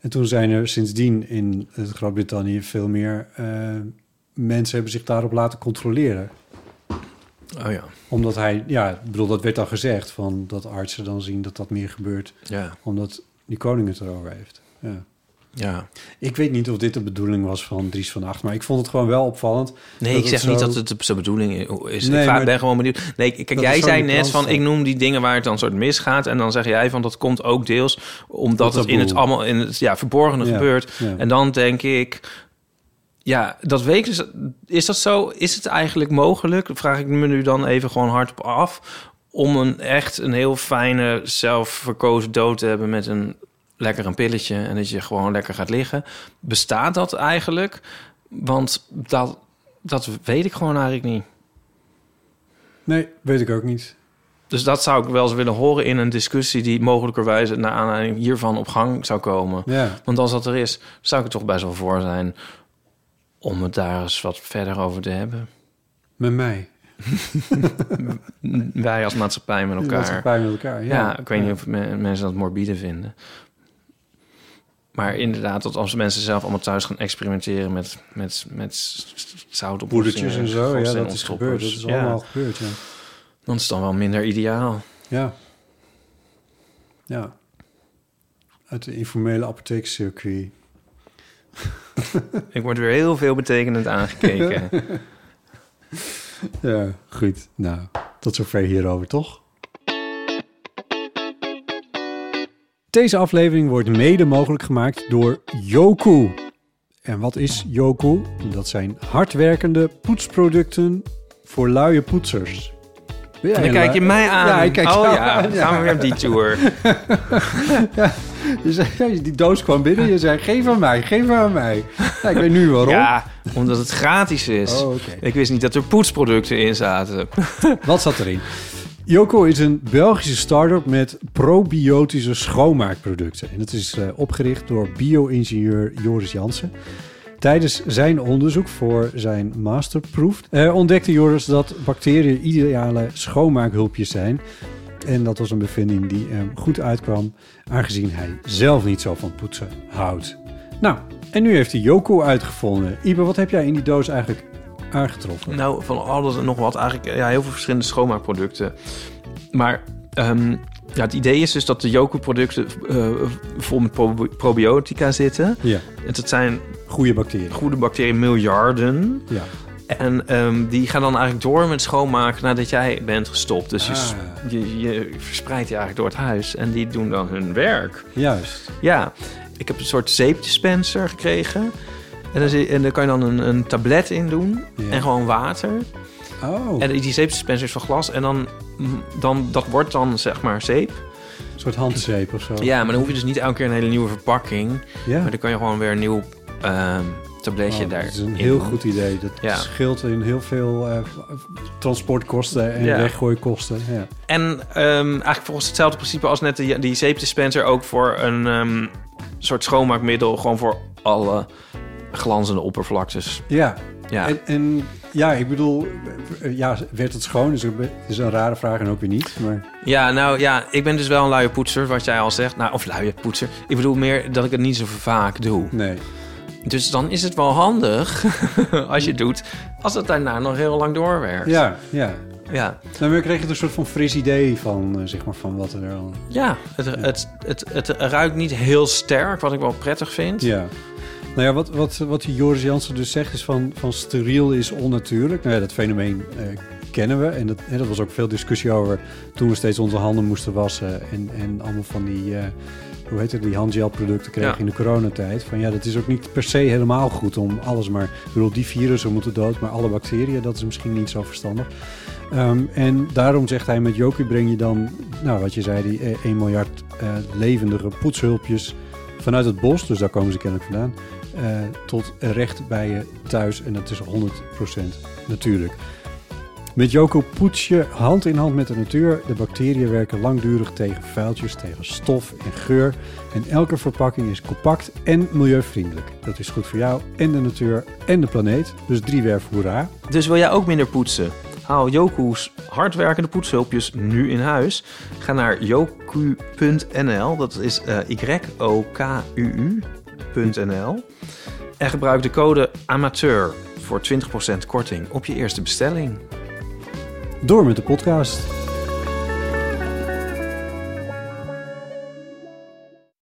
En toen zijn er sindsdien in eh, Groot-Brittannië veel meer... eh, mensen hebben zich daarop laten controleren. Oh ja. Omdat hij... Ja, ik bedoel, dat werd dan gezegd... Van dat artsen dan zien dat dat meer gebeurt... Ja. omdat die koning het erover heeft. Ja. Ja. Ik weet niet of dit de bedoeling was van Dries van Acht... maar ik vond het gewoon wel opvallend. Nee, ik zeg niet dat het zijn bedoeling is. Nee, ik maar- ben gewoon benieuwd. Nee, kijk, jij zei net van, ik noem die dingen waar het dan soort misgaat. En dan zeg jij van, dat komt ook deels omdat Dat het in het allemaal in het ja, verborgene Ja, gebeurt. ja. En dan denk ik, ja, dat weet ik. dus- Is dat zo? Is het eigenlijk mogelijk? Vraag ik me nu dan even gewoon hardop af. Om een echt een heel fijne, zelfverkozen dood te hebben met een lekker een pilletje en dat je gewoon lekker gaat liggen. Bestaat dat eigenlijk? Want dat, dat weet ik gewoon eigenlijk niet. Nee, weet ik ook niet. Dus dat zou ik wel eens willen horen in een discussie die mogelijkerwijze naar aanleiding hiervan op gang zou komen. Ja. Want als dat er is, zou ik er toch best wel voor zijn om het daar eens wat verder over te hebben. Met mij. [LAUGHS] Wij als maatschappij met elkaar. maatschappij met elkaar. Ja, Ja, ik weet niet of me- mensen dat morbide vinden. Maar inderdaad, dat als mensen zelf allemaal thuis gaan experimenteren met, met, met zout op Poedertjes en zo. Ja, dat is gebeurd. Dat is allemaal gebeurd, ja. Dan is het dan wel minder ideaal. Ja. Ja. Uit de informele apotheekcircuit. [LAUGHS] Ik word weer heel veel betekenend aangekeken. [LAUGHS] Ja, goed. Nou, tot zover hierover, toch? Deze aflevering wordt mede mogelijk gemaakt door Yoku. En wat is Yoku? Dat zijn hardwerkende poetsproducten voor luie poetsers. Ben jij En dan kijk je mij aan. Ja, ik kijk oh jou ja, aan, ja. gaan we weer op die tour. [LAUGHS] Je zei, die doos kwam binnen. Je zei, geef aan mij, geef aan mij. Ja, ik weet nu waarom. Ja, omdat het gratis is. Oh. Ik wist niet dat er poetsproducten in zaten. Wat zat erin? Yoko is een Belgische start-up met probiotische schoonmaakproducten. En het is eh, opgericht door bio-ingenieur Joris Jansen. Tijdens zijn onderzoek voor zijn masterproef eh, ontdekte Joris dat bacteriën ideale schoonmaakhulpjes zijn. En dat was een bevinding die hem goed uitkwam, aangezien hij zelf niet zo van poetsen houdt. Nou, en nu heeft hij Yoko uitgevonden. Ibe, wat heb jij in die doos eigenlijk aangetroffen? Nou, van alles en nog wat. Eigenlijk ja, heel veel verschillende schoonmaakproducten. Maar ehm, ja, het idee is dus dat de Joku-producten eh, vol met probi- probiotica zitten. Ja, En dat zijn goede bacteriën. goede bacteriën, miljarden. Ja. En ehm, die gaan dan eigenlijk door met schoonmaken nadat jij bent gestopt. Dus je, Ah. je, je verspreidt die eigenlijk door het huis. En die doen dan hun werk. Juist. Ja, ik heb een soort zeepdispenser gekregen. En, dan en daar kan je dan een, een tablet in doen. Ja. En gewoon water. Oh, En die zeepdispenser is van glas. En dan, dan, dat wordt dan zeg maar zeep. een soort handzeep of zo. Ja, maar dan hoef je dus niet elke keer een hele nieuwe verpakking. Ja? Maar dan kan je gewoon weer een nieuw ehm, tabletje Oh, daar. dat is een heel doen. goed idee. Dat Ja. scheelt in heel veel eh, transportkosten en Ja. weggooikosten. Ja. En ehm, eigenlijk volgens hetzelfde principe als net die, die zeepdispenser ook voor een ehm, soort schoonmaakmiddel. Gewoon voor alle glanzende oppervlaktes. Ja. Ja. En, en ja, ik bedoel, ja, werd het schoon? Dus het is een rare vraag en ook weer niet. Maar Ja, nou ja, ik ben dus wel een luie poetser, wat jij al zegt. Nou, of luie poetser. Ik bedoel meer dat ik het niet zo vaak doe. nee. Dus dan is het wel handig, [LAUGHS] als je het doet, als het daarna nog heel lang doorwerkt. Ja, ja. Ja, Nou, maar kreeg je een soort van fris idee van, eh, zeg maar, van wat er al... ja het, Het, het, het, ruikt niet heel sterk, wat ik wel prettig vind. Ja. Nou ja, wat, wat, wat die Joris Jansen dus zegt is van, van steriel is onnatuurlijk. Nou ja, dat fenomeen eh, kennen we. En dat, en dat was ook veel discussie over toen we steeds onze handen moesten wassen. En, en allemaal van die, eh, hoe heet het, die handgelproducten kregen Ja. in de coronatijd. Van ja, dat is ook niet per se helemaal goed om alles maar... Ik bedoel, die virussen moeten dood, maar alle bacteriën, dat is misschien niet zo verstandig. Ehm, en daarom zegt hij, met Joki breng je dan, nou wat je zei, die eh, 1 miljard eh, levendige poetshulpjes vanuit het bos, dus daar komen ze kennelijk vandaan, eh, tot recht bij je thuis. En dat is 100% natuurlijk. Met Joko poets je hand in hand met de natuur. De bacteriën werken langdurig tegen vuiltjes, tegen stof en geur. En elke verpakking is compact en milieuvriendelijk. Dat is goed voor jou en de natuur en de planeet. Dus driewerf hoera. Dus wil jij ook minder poetsen? Haal Joku's hardwerkende poetshulpjes nu in huis. Ga naar joku.nl, dat is eh En gebruik de code amateur voor 20% korting op je eerste bestelling. Door met de podcast.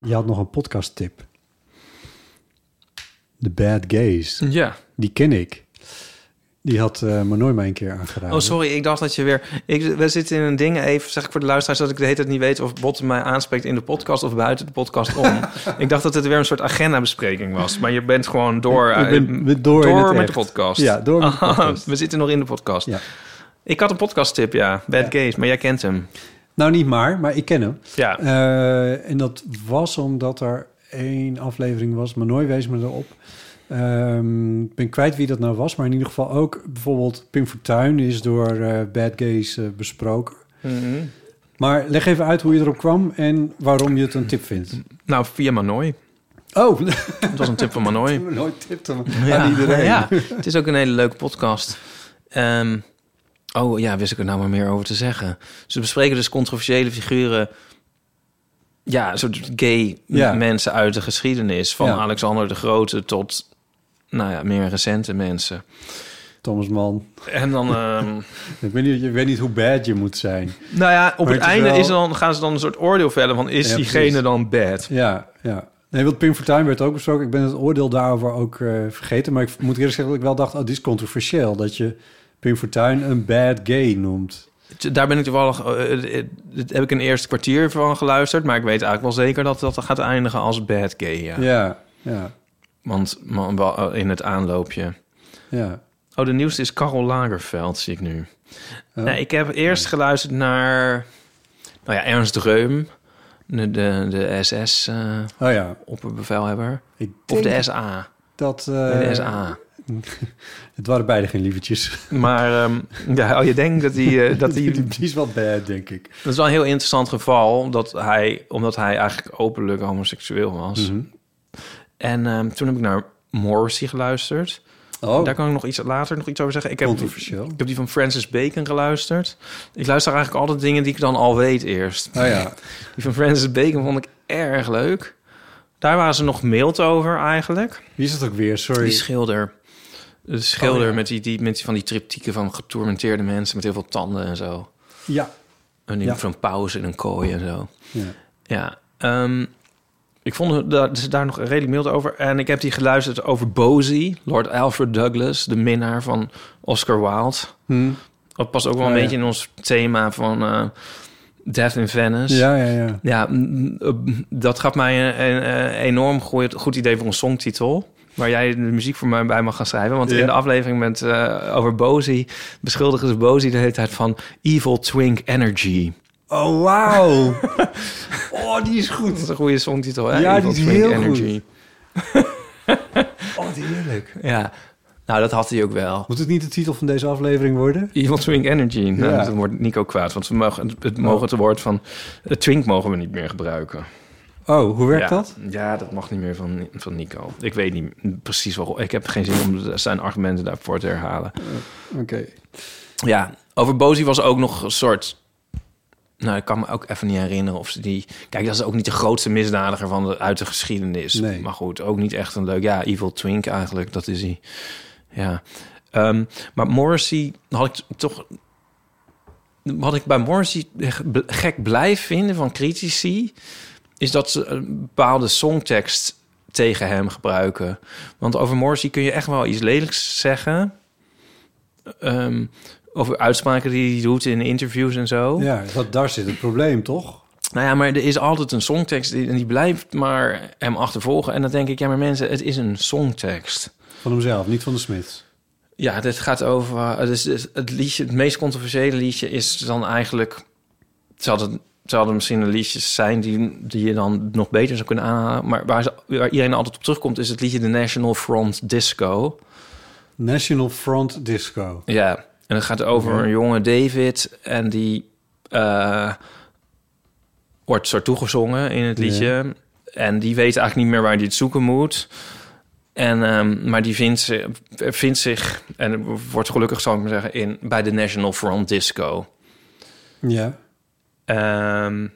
Je had nog een podcast tip. The Bad Gays. Ja. Die ken ik. Die had uh, Manoy mij een keer aangeraden. Oh, sorry, ik dacht dat je weer... Ik, we zitten in een ding even, zeg ik voor de luisteraars... dat ik de hele tijd niet weet of Botte mij aanspreekt in de podcast... of buiten de podcast om. [LAUGHS] ik dacht dat het weer een soort agendabespreking was. Maar je bent gewoon door, Ik ben- eh, ben door het met echt. de podcast. Ja, door met de [LAUGHS] podcast. we zitten nog in de podcast. Ja. Ik had een podcast tip, ja. Bad Gays, maar jij kent hem. Nou, niet maar, maar ik ken hem. Ja. Uh, en dat was omdat er één aflevering was. Manoy wees me erop. Um, ik ben kwijt wie dat nou was, maar in ieder geval ook bijvoorbeeld Pim Fortuyn is door uh, Bad Gays uh, besproken. Mm -hmm. Maar leg even uit hoe je erop kwam en waarom je het een tip vindt. Nou, via Manoy. Oh, het was een tip van Manoy. Manoy tipt hem ja, aan iedereen. Ja, het is ook een hele leuke podcast. Um, oh ja, wist ik er nou maar meer over te zeggen. Ze bespreken dus controversiële figuren ja, soort gay ja. mensen uit de geschiedenis. Van ja. Alexander de Grote tot, nou ja, meer recente mensen. Thomas Mann. En dan... Um... [LAUGHS] ik, weet niet, ik weet niet hoe bad je moet zijn. Nou ja, op maar het, het einde is, wel... is dan, gaan ze dan een soort oordeel vellen van... is ja, diegene precies. dan bad? Ja, ja. Nee, want Pim Fortuyn werd ook besproken. Ik ben het oordeel daarover ook uh, vergeten. Maar ik moet eerlijk zeggen dat ik wel dacht... oh, dit is controversieel. Dat je Pim Fortuyn een bad gay noemt. Daar ben ik toevallig, uh, heb ik een eerste kwartier van geluisterd, maar ik weet eigenlijk wel zeker dat dat gaat eindigen als bad gay. Ja, ja. ja. Want man, in het aanloopje. Ja. Oh, de nieuwste is Carol Lagerveld, zie ik nu. Oh. Nee, ik heb eerst geluisterd naar, nou ja, Ernst Reum. De, de, de SS eh Oh ja, Of de SA. dat... eh, de SA. [LAUGHS] Het waren beide geen lievertjes. Maar ehm, ja, oh, je denkt dat hij... eh, [LAUGHS] dat Die is wel bad, denk ik. Dat is wel een heel interessant geval, omdat hij, omdat hij eigenlijk openlijk homoseksueel was. Mhm. En ehm, toen heb ik naar Morrissey geluisterd. Oh, Daar kan ik nog iets later nog iets over zeggen. Ik heb, controversieel. ik heb die van Francis Bacon geluisterd. Ik luister eigenlijk altijd dingen die ik dan al weet eerst. Oh ja, [LAUGHS] Die van Francis Bacon vond ik erg leuk. Daar waren ze nog mild over eigenlijk. wie is het ook weer? Sorry. Die schilder. De schilder Oh, ja. met, die, die, met die van die triptieken van getormenteerde mensen met heel veel tanden en zo. Ja. En die Ja. van pauze in een kooi en zo. ja. Ja, ehm, ik vond het daar, daar nog redelijk mild over. En ik heb die geluisterd over Bosie, Lord Alfred Douglas, de minnaar van Oscar Wilde. Hm. Dat past ook wel een ja. beetje in ons thema van eh, Death in Venice. Ja, ja, ja. Ja, dat gaf mij een, een, enorm goed, goed idee voor een songtitel. Waar jij de muziek voor mij bij mag gaan schrijven. Want in de aflevering met, eh, over Bosie beschuldigen ze Bosie de hele tijd van Evil Twink Energy. Oh, wauw. [LAUGHS] oh, die is goed. Dat is een goede songtitel, hè? Ja, Evil die is heel Energy. [LAUGHS] Oh, wat heerlijk. Ja, nou dat had hij ook wel. Moet het niet de titel van deze aflevering worden? Evil Twink Energy. Nou, Ja. dan wordt Nico kwaad, want we mogen, het, mogen het woord van... Het twink mogen we niet meer gebruiken. Oh, hoe werkt ja. dat? Ja, dat mag niet meer van, van Nico. Ik weet niet precies waarom. Ik heb geen zin om zijn argumenten daarvoor te herhalen. Oké. Ja, over Bozy was ook nog een soort... Nou, ik kan me ook even niet herinneren of ze die... Kijk, dat is ook niet de grootste misdadiger van de, uit de geschiedenis. Nee. Maar goed, ook niet echt een leuk... Ja, Evil Twink eigenlijk, dat is hij. Ja. Ehm, maar Morrissey had ik toch... Wat ik bij Morrissey gek blijf vinden van critici... is dat ze een bepaalde songtekst tegen hem gebruiken. Want over Morrissey kun je echt wel iets lelijks zeggen... Ehm, over uitspraken die hij doet in interviews en zo. Ja, dat, daar zit het probleem, toch? Nou ja, maar er is altijd een songtekst die- en die blijft maar hem achtervolgen. En dan denk ik, ja, maar mensen, het is een songtekst. Van hemzelf, niet van de Smiths. Ja, dit gaat over. Het, is, het- liedje, het meest controversiële liedje is dan eigenlijk. Het zouden, zouden misschien een liedjes zijn die, die je dan nog beter zou kunnen aanhalen. Maar waar, ze, waar iedereen altijd op terugkomt, is het liedje The National Front Disco. National Front Disco. Ja, en het gaat over een jonge David en die eh, wordt soort toegezongen in het liedje. En die weet eigenlijk niet meer waar hij het zoeken moet. En, ehm, maar die vindt, zich- vindt zich, en wordt gelukkig, zal ik maar zeggen, in, bij de National Front Disco. Ja. Ehm,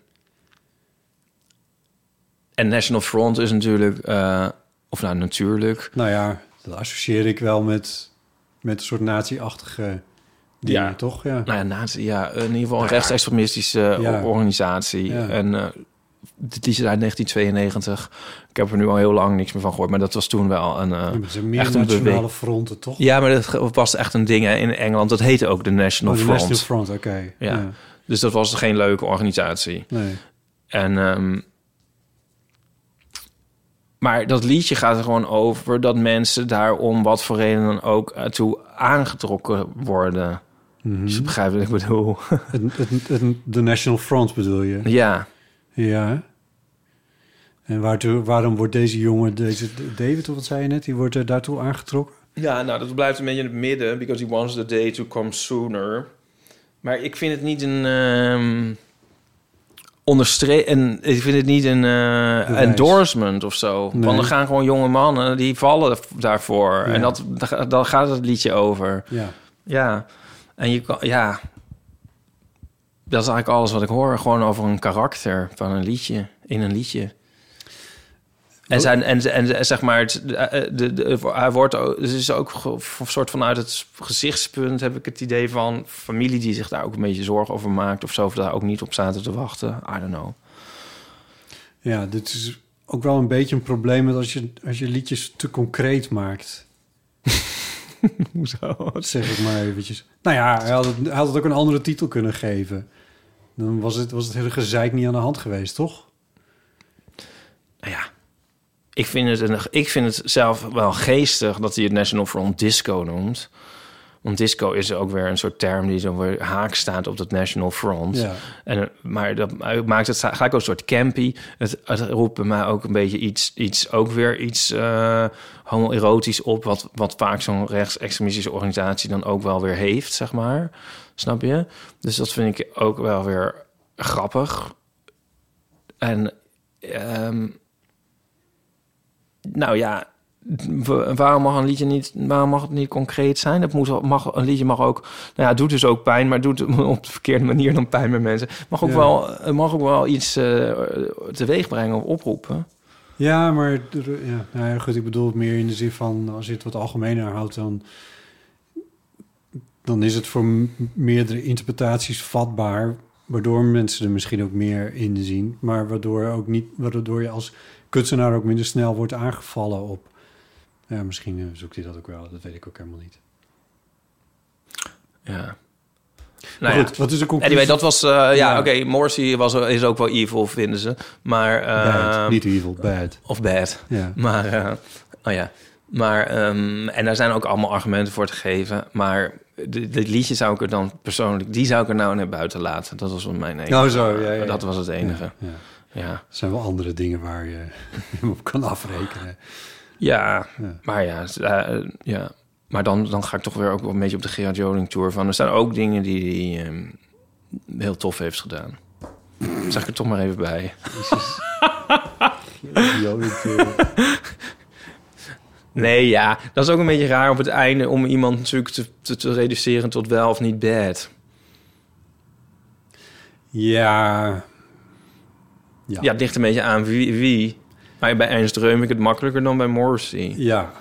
en National Front is natuurlijk, eh, of nou natuurlijk, Nou ja, dat associeer ik wel met, met een soort nazi-achtige Ja. toch? Ja. nou ja, nazi, ja, in ieder geval een rechtsextremistische Ja. organisatie. Ja. En eh dit is uit 1992. Ik heb er nu al heel lang niks meer van gehoord, maar dat was toen wel een. eh, Het zijn meer echt een nationale fronten, toch? ja, maar dat was echt een ding hè, in Engeland. Dat heette ook de National Oh, de Front. National Front, oké. Ja. Dus dat was geen leuke organisatie. Nee. En, ehm, maar dat liedje gaat er gewoon over dat mensen daar om wat voor reden dan ook eh, toe aangetrokken worden. Mhm. Dus je begrijpt wat ik bedoel. Het, het, het- de National Front bedoel je? ja. Ja. En waartoe, waarom wordt deze jongen, deze David, of wat zei je net, die wordt er daartoe aangetrokken? ja, nou dat blijft een beetje in het midden. Because he wants the day to come sooner. Maar ik vind het niet een... ehm onderstre- en ik vind het niet een eh, endorsement of zo. Nee. Want er gaan gewoon jonge mannen die vallen daarvoor. Ja. En dat, daar, daar gaat het liedje over. Ja. Ja, en je kan, ja, dat is eigenlijk alles wat ik hoor. Gewoon over een karakter van een liedje, in een liedje. En, zijn, en, en zeg maar, het, de, de, de- hij wordt ook, het is ook een soort vanuit het gezichtspunt heb ik het idee van familie die zich daar ook een beetje zorgen over maakt of zo, of daar ook niet op zaten te wachten. I don't know. Ja, dit is ook wel een beetje een probleem met als je, als je liedjes te concreet maakt. [LAUGHS] Hoezo? Dat zeg ik maar eventjes. Nou ja, hij had, het, hij had het ook een andere titel kunnen geven. Dan was het, was het hele gezeik niet aan de hand geweest, toch? Nou ja, ik vind, het een, ik vind het zelf wel geestig dat hij het National Front Disco noemt. Want disco is ook weer een soort term die zo weer haak staat op dat National Front. Ja. En, eh, maar dat maakt het gelijk ook een soort campy. Het, het roept bij mij ook een beetje iets, iets ook weer iets eh homoerotisch op... Wat, wat vaak zo'n rechtsextremistische organisatie dan ook wel weer heeft, zeg maar. Snap je? Dus dat vind ik ook wel weer grappig. En ehm, nou ja, waarom mag een liedje niet, waarom mag het niet concreet zijn? Het moet, mag, een liedje mag ook, nou ja, het doet dus ook pijn, maar het doet [LAUGHS] op de verkeerde manier dan pijn bij mensen. Mag ook, Ja. wel, het mag ook wel iets eh teweeg brengen of oproepen. Ja, maar ja, nou ja, goed, ik bedoel het meer in de zin van... als je het wat algemener houdt, dan... dan is het voor meerdere interpretaties vatbaar... waardoor mensen er misschien ook meer in zien... maar waardoor, ook niet, waardoor je als kunstenaar ook minder snel wordt aangevallen op... Ja, misschien eh, zoekt hij dat ook wel, dat weet ik ook helemaal niet. Ja. Nou ja. goed, wat is de conclusie? Anyway, dat was... eh, ja, Ja. oké, Morsi was, is ook wel evil, vinden ze. Maar... Bad, eh, niet evil, bad. Of bad. Ja. Maar, eh, oh ja. Maar, ehm, en daar zijn ook allemaal argumenten voor te geven. Maar dit liedje zou ik er dan persoonlijk, die zou ik er nou naar buiten laten. Dat was mijn enige. Oh, zo, ja, ja. Dat was het enige. Ja, Er zijn wel andere dingen waar je hem [LAUGHS] op kan afrekenen. Ja. Ja. maar ja, eh, ja. Maar dan, dan ga ik toch weer ook wel een beetje op de Gerard Joling Tour van. Er staan ook dingen die hij ehm, heel tof heeft gedaan. Zeg ik er toch maar even bij. [LAUGHS] Nee, ja, dat is ook een beetje raar op het einde om iemand natuurlijk te, te, te reduceren tot wel of niet bad. Ja. Ja. Ja, het ligt een beetje aan wie. wie. Maar bij Ernst Reum ik het makkelijker dan bij Morrissey. Ja.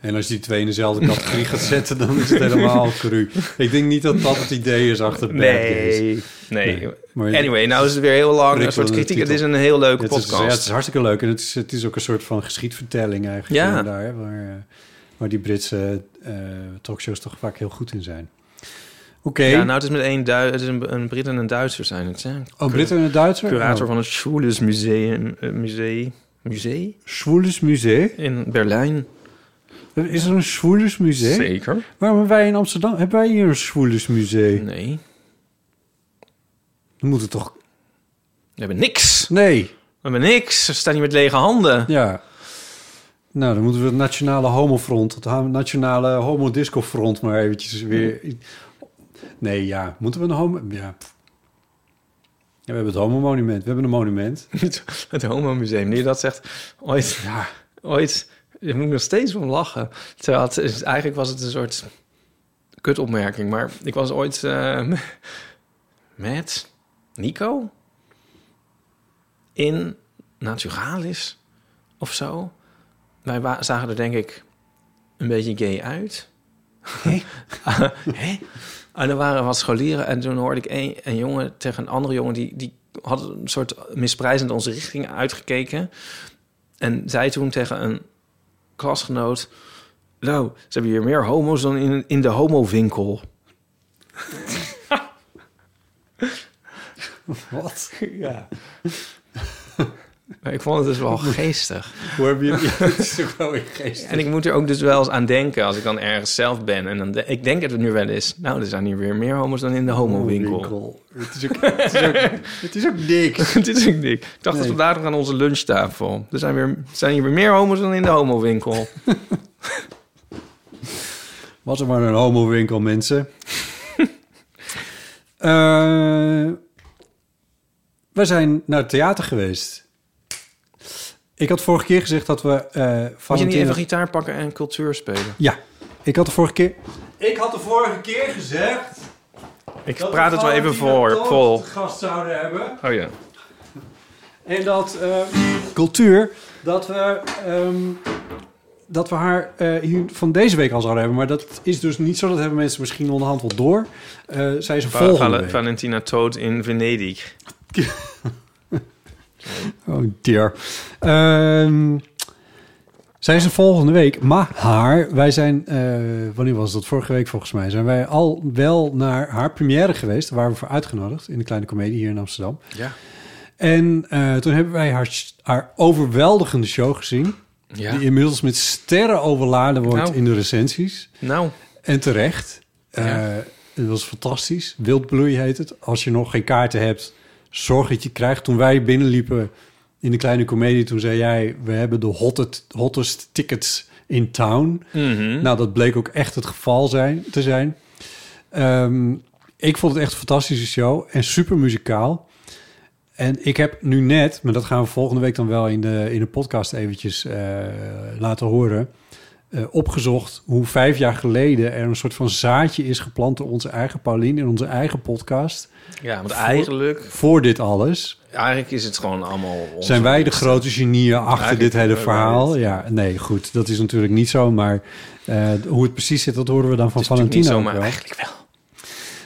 En als je die twee in dezelfde categorie gaat zetten, dan is het helemaal cru. Ik denk niet dat dat het idee is achter Bad. Nee, nee. Nee, maar- Anyway, nou is het weer heel lang. Een soort kritiek. Het is een heel leuke Het is, podcast. ja, het is hartstikke leuk. En het is, het is ook een soort van geschiedvertelling eigenlijk. Ja. Daar, waar, eh, waar die Britse eh, talkshows toch vaak heel goed in zijn. Oké. Ja, nou, het is met één het is een, een Brit en een Duitser zijn het. Hè? oh, Britten en een Duitser? Curator oh. van het Schwules Museum, eh, museum, museum Schwules Museum? in Berlijn. Is er een Schwules Museum? Zeker. Waarom hebben wij in Amsterdam... Hebben wij hier een Schwules Museum? Nee, Dan moet het toch... we hebben niks. Nee. We hebben niks. We staan hier met lege handen. Ja. Nou, dan moeten we het Nationale Homofront... het Nationale Homodisco-front maar eventjes weer... Nee, ja. Moeten we een homo... Ja. pff. We hebben het homo-monument. We hebben een monument. [LAUGHS] Het, het Homo Museum. Nu je dat zegt, ooit, Ja. ooit, je moet nog steeds om lachen. Terwijl het is, eigenlijk was het een soort kutopmerking. Maar ik was ooit eh, met Nico in Naturalis of zo. Wij zagen er denk ik een beetje gay uit. Hè? [LAUGHS] En er waren wat scholieren en toen hoorde ik een, een jongen tegen een andere jongen... die, die had een soort misprijzend onze richting uitgekeken. En zei toen tegen een klasgenoot... Nou, ze hebben hier meer homo's dan in, in de homowinkel. [LAUGHS] Wat? Ja. [LAUGHS] Maar ik vond het dus wel geestig. Hoe heb je... Ja, het is ook wel weer geestig. En ik moet er ook dus wel eens aan denken als ik dan ergens zelf ben. En dan de- ik denk het nu wel eens. Nou, er zijn hier weer meer homo's dan in de homowinkel. Het is ook, het is ook, [LAUGHS] het is ook niks. [LAUGHS] Dit is ook dik. Ik dacht Nee. dat vandaag nog aan onze lunchtafel. Er zijn, weer, er zijn hier weer meer homo's dan in de homowinkel. Was er maar een homo-winkel, mensen. Eh, we zijn naar het theater geweest. Ik had vorige keer gezegd dat we... eh Moet je niet Valentina- even gitaar pakken en cultuur spelen? Ja, ik had de vorige keer... Ik had de vorige keer gezegd... Ik dat praat het wel even voor, te gast zouden hebben. Oh ja. En dat eh, cultuur, dat we, ehm, dat we haar eh, hier van deze week al zouden hebben. Maar dat is dus niet zo. Dat hebben mensen misschien onderhand wel door. Eh zij is een Va- volgende Val- week. Valentina Toot in Venedig. [LAUGHS] Oh dear. Ehm, zij is er volgende week. Maar wij zijn, eh, wanneer was dat? Vorige week volgens mij. Zijn wij al wel naar haar première geweest. Waar we voor uitgenodigd. In de Kleine Comedie hier in Amsterdam. Ja. En eh, toen hebben wij haar, haar overweldigende show gezien. Ja. Die inmiddels met sterren overladen wordt Nou. in de recensies. Nou, En terecht. Eh, Ja. Het was fantastisch. Wildbloei heet het. Als je nog geen kaarten hebt, zorg dat je krijgt. Toen wij binnenliepen in de kleine comedie, toen zei jij... we hebben de hottest, hottest tickets in town. Mhm. Nou, dat bleek ook echt het geval zijn, te zijn. Ehm, ik vond het echt een fantastische show en super muzikaal. En ik heb nu net, maar dat gaan we volgende week dan wel in de, in de podcast eventjes eh, laten horen... eh, opgezocht hoe vijf jaar geleden er een soort van zaadje is geplant... door onze eigen Paulien in onze eigen podcast. Ja, want eigenlijk, Voor dit alles eigenlijk is het gewoon allemaal... zijn wij de grote genieën achter Eigenlijk dit hele verhaal. Ja, nee, goed, dat is natuurlijk niet zo. Maar eh, hoe het precies zit, dat horen we dan van Valentina niet ook zo, maar wel. eigenlijk wel.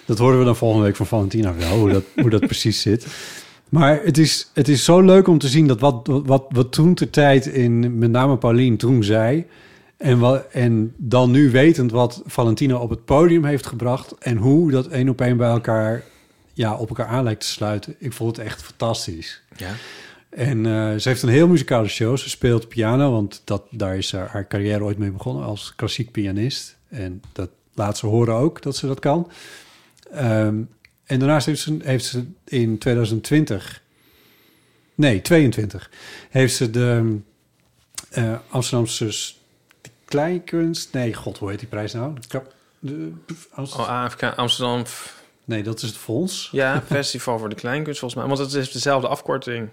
Dat horen we dan volgende week van Valentina wel, hoe dat, hoe dat precies zit. Maar het is, het is zo leuk om te zien dat wat, wat, wat toen ter tijd in met name Paulien toen zei... En, wat, en dan nu wetend wat Valentina op het podium heeft gebracht... en hoe dat één op één bij elkaar ja, op elkaar aan lijkt te sluiten. Ik vond het echt fantastisch. Ja. En eh, ze heeft een heel muzikale show. Ze speelt piano, want dat, daar is haar, haar carrière ooit mee begonnen als klassiek pianist. En dat laat ze horen ook, dat ze dat kan. Ehm, en daarnaast heeft ze, heeft ze in 2020, nee, 22, heeft ze de eh, Amsterdamse kleinkunst, nee, god, hoe heet die prijs nou? De, de, Oh, AFK Amsterdam... nee, dat is het fonds. Ja, [LAUGHS] Festival voor de Kleinkunst volgens mij. Want het is dezelfde afkorting.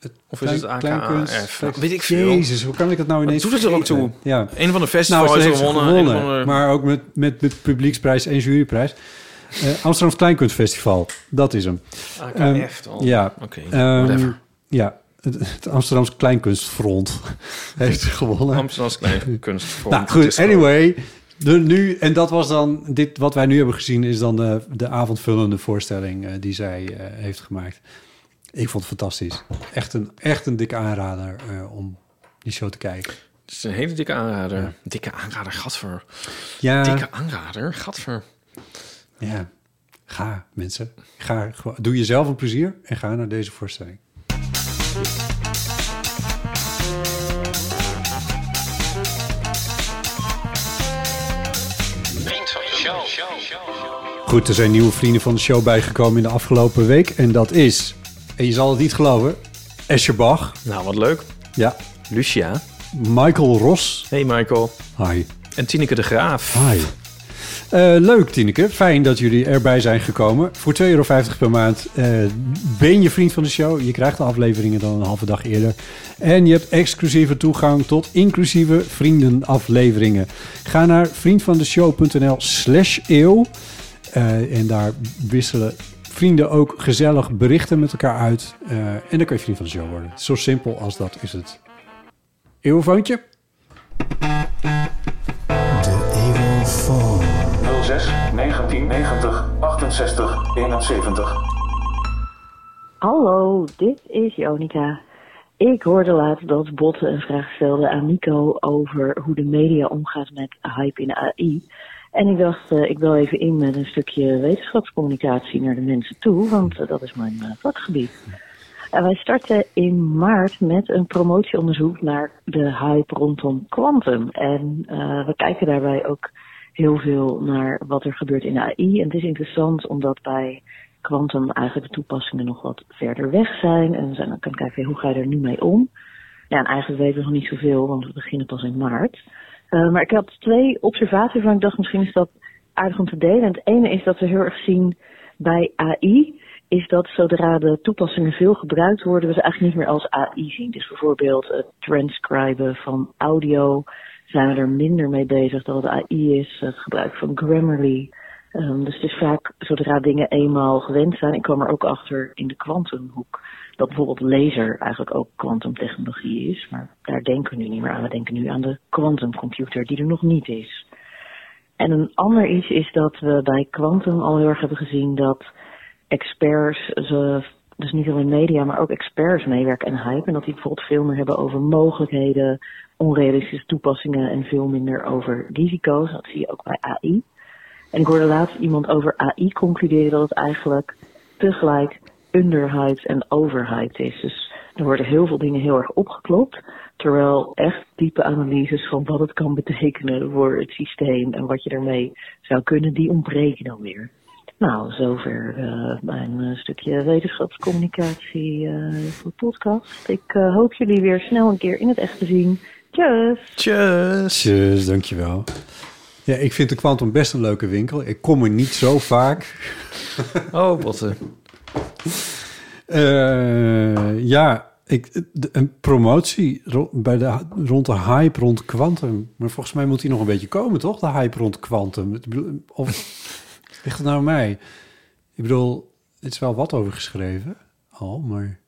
Het Of is het AKAF? kleinkunst- Weet ik veel. Jezus, hoe kan ik dat nou ineens doet het er ook toe? Ja. Een van de Nou, festivals ze heeft gewonnen. maar ook met, met, met publieksprijs en juryprijs. Eh Amsterdam Kleinkunstfestival, dat is hem. AKF Ehm, dan. ja. Oké, Ehm, whatever. ja, het, Amsterdamse Kleinkunstfront [LAUGHS] heeft gewonnen. Amsterdamse Kleinkunst. nou goed, anyway. De, nu, en dat was dan, dit wat wij nu hebben gezien, is dan de, de avondvullende voorstelling eh, die zij eh, heeft gemaakt. Ik vond het fantastisch. Echt een, echt een dikke aanrader eh, om die show te kijken. Het is een hele dikke aanrader. Dikke aanrader, gadver. Ja, Dikke aanrader, gadver. ja. ga mensen. Ga, doe jezelf een plezier en ga naar deze voorstelling. Goed, er zijn nieuwe vrienden van de show bijgekomen in de afgelopen week. En dat is, en je zal het niet geloven, Escher Bach. Nou, wat leuk. Ja, Lucia. Michael Ros. Hey Michael. Hi. En Tineke de Graaf. Hi. Eh, leuk, Tineke. Fijn dat jullie erbij zijn gekomen. Voor 2,50 euro per maand eh, ben je vriend van de show. Je krijgt de afleveringen dan een halve dag eerder. En je hebt exclusieve toegang tot inclusieve vriendenafleveringen. Ga naar vriendvandeshow.nl slash eeuw. Eh, en daar wisselen vrienden ook gezellig berichten met elkaar uit. En dan kan je vriend van de show worden. Zo simpel als dat is het. Eeuwfoontje? 06 1990 68 71. Hallo, dit is Jonica. Ik hoorde laatst dat Botte een vraag stelde aan Nico over hoe de media omgaat met hype in AI. En ik dacht, eh, ik wil even in met een stukje wetenschapscommunicatie naar de mensen toe, want eh, dat is mijn eh, vakgebied. En wij starten in maart met een promotieonderzoek naar de hype rondom quantum. En we kijken daarbij ook heel veel naar wat er gebeurt in AI. En het is interessant omdat bij quantum eigenlijk de toepassingen nog wat verder weg zijn. En we zijn dan kunnen kijken, hoe ga je er nu mee om? Ja, en eigenlijk weten we nog niet zoveel, want we beginnen pas in maart. Uh, maar ik had twee observaties waarvan ik dacht, misschien is dat aardig om te delen. En het ene is dat we heel erg zien bij AI, is dat zodra de toepassingen veel gebruikt worden, we ze eigenlijk niet meer als AI zien. Dus bijvoorbeeld het transcriben van audio zijn we er minder mee bezig dan het AI is. Het gebruik van Grammarly. Um, dus het is vaak, zodra dingen eenmaal gewend zijn, ik kwam er ook achter in de kwantumhoek, dat bijvoorbeeld laser eigenlijk ook kwantumtechnologie is. Maar daar denken we nu niet meer aan. We denken nu aan de quantumcomputer die er nog niet is. En een ander iets is dat we bij quantum al heel erg hebben gezien dat experts, ze, dus niet alleen media, maar ook experts meewerken en hype. En dat die bijvoorbeeld veel meer hebben over mogelijkheden, onrealistische toepassingen en veel minder over risico's. Dat zie je ook bij AI. En ik hoorde laatst iemand over AI concluderen dat het eigenlijk tegelijk underhyped en overhyped is. Dus Er worden heel veel dingen heel erg opgeklopt. Terwijl echt diepe analyses van wat het kan betekenen voor het systeem en wat je ermee zou kunnen, die ontbreken dan weer. Nou, zover eh, mijn eh, stukje wetenschapscommunicatie eh voor de podcast. Ik hoop jullie weer snel een keer in het echt te zien. Tjus! Tjus. Tjus, dankjewel. Ja, ik vind de Quantum best een leuke winkel. Ik kom er niet zo vaak. Oh, botten. Eh, ja, ik, de- een promotie ro- bij de, rond de hype rond Quantum. Maar volgens mij moet die nog een beetje komen, toch? De hype rond Quantum. Ik bedoel, Of ligt het nou aan mij? Ik bedoel, er is wel wat over geschreven. Al, maar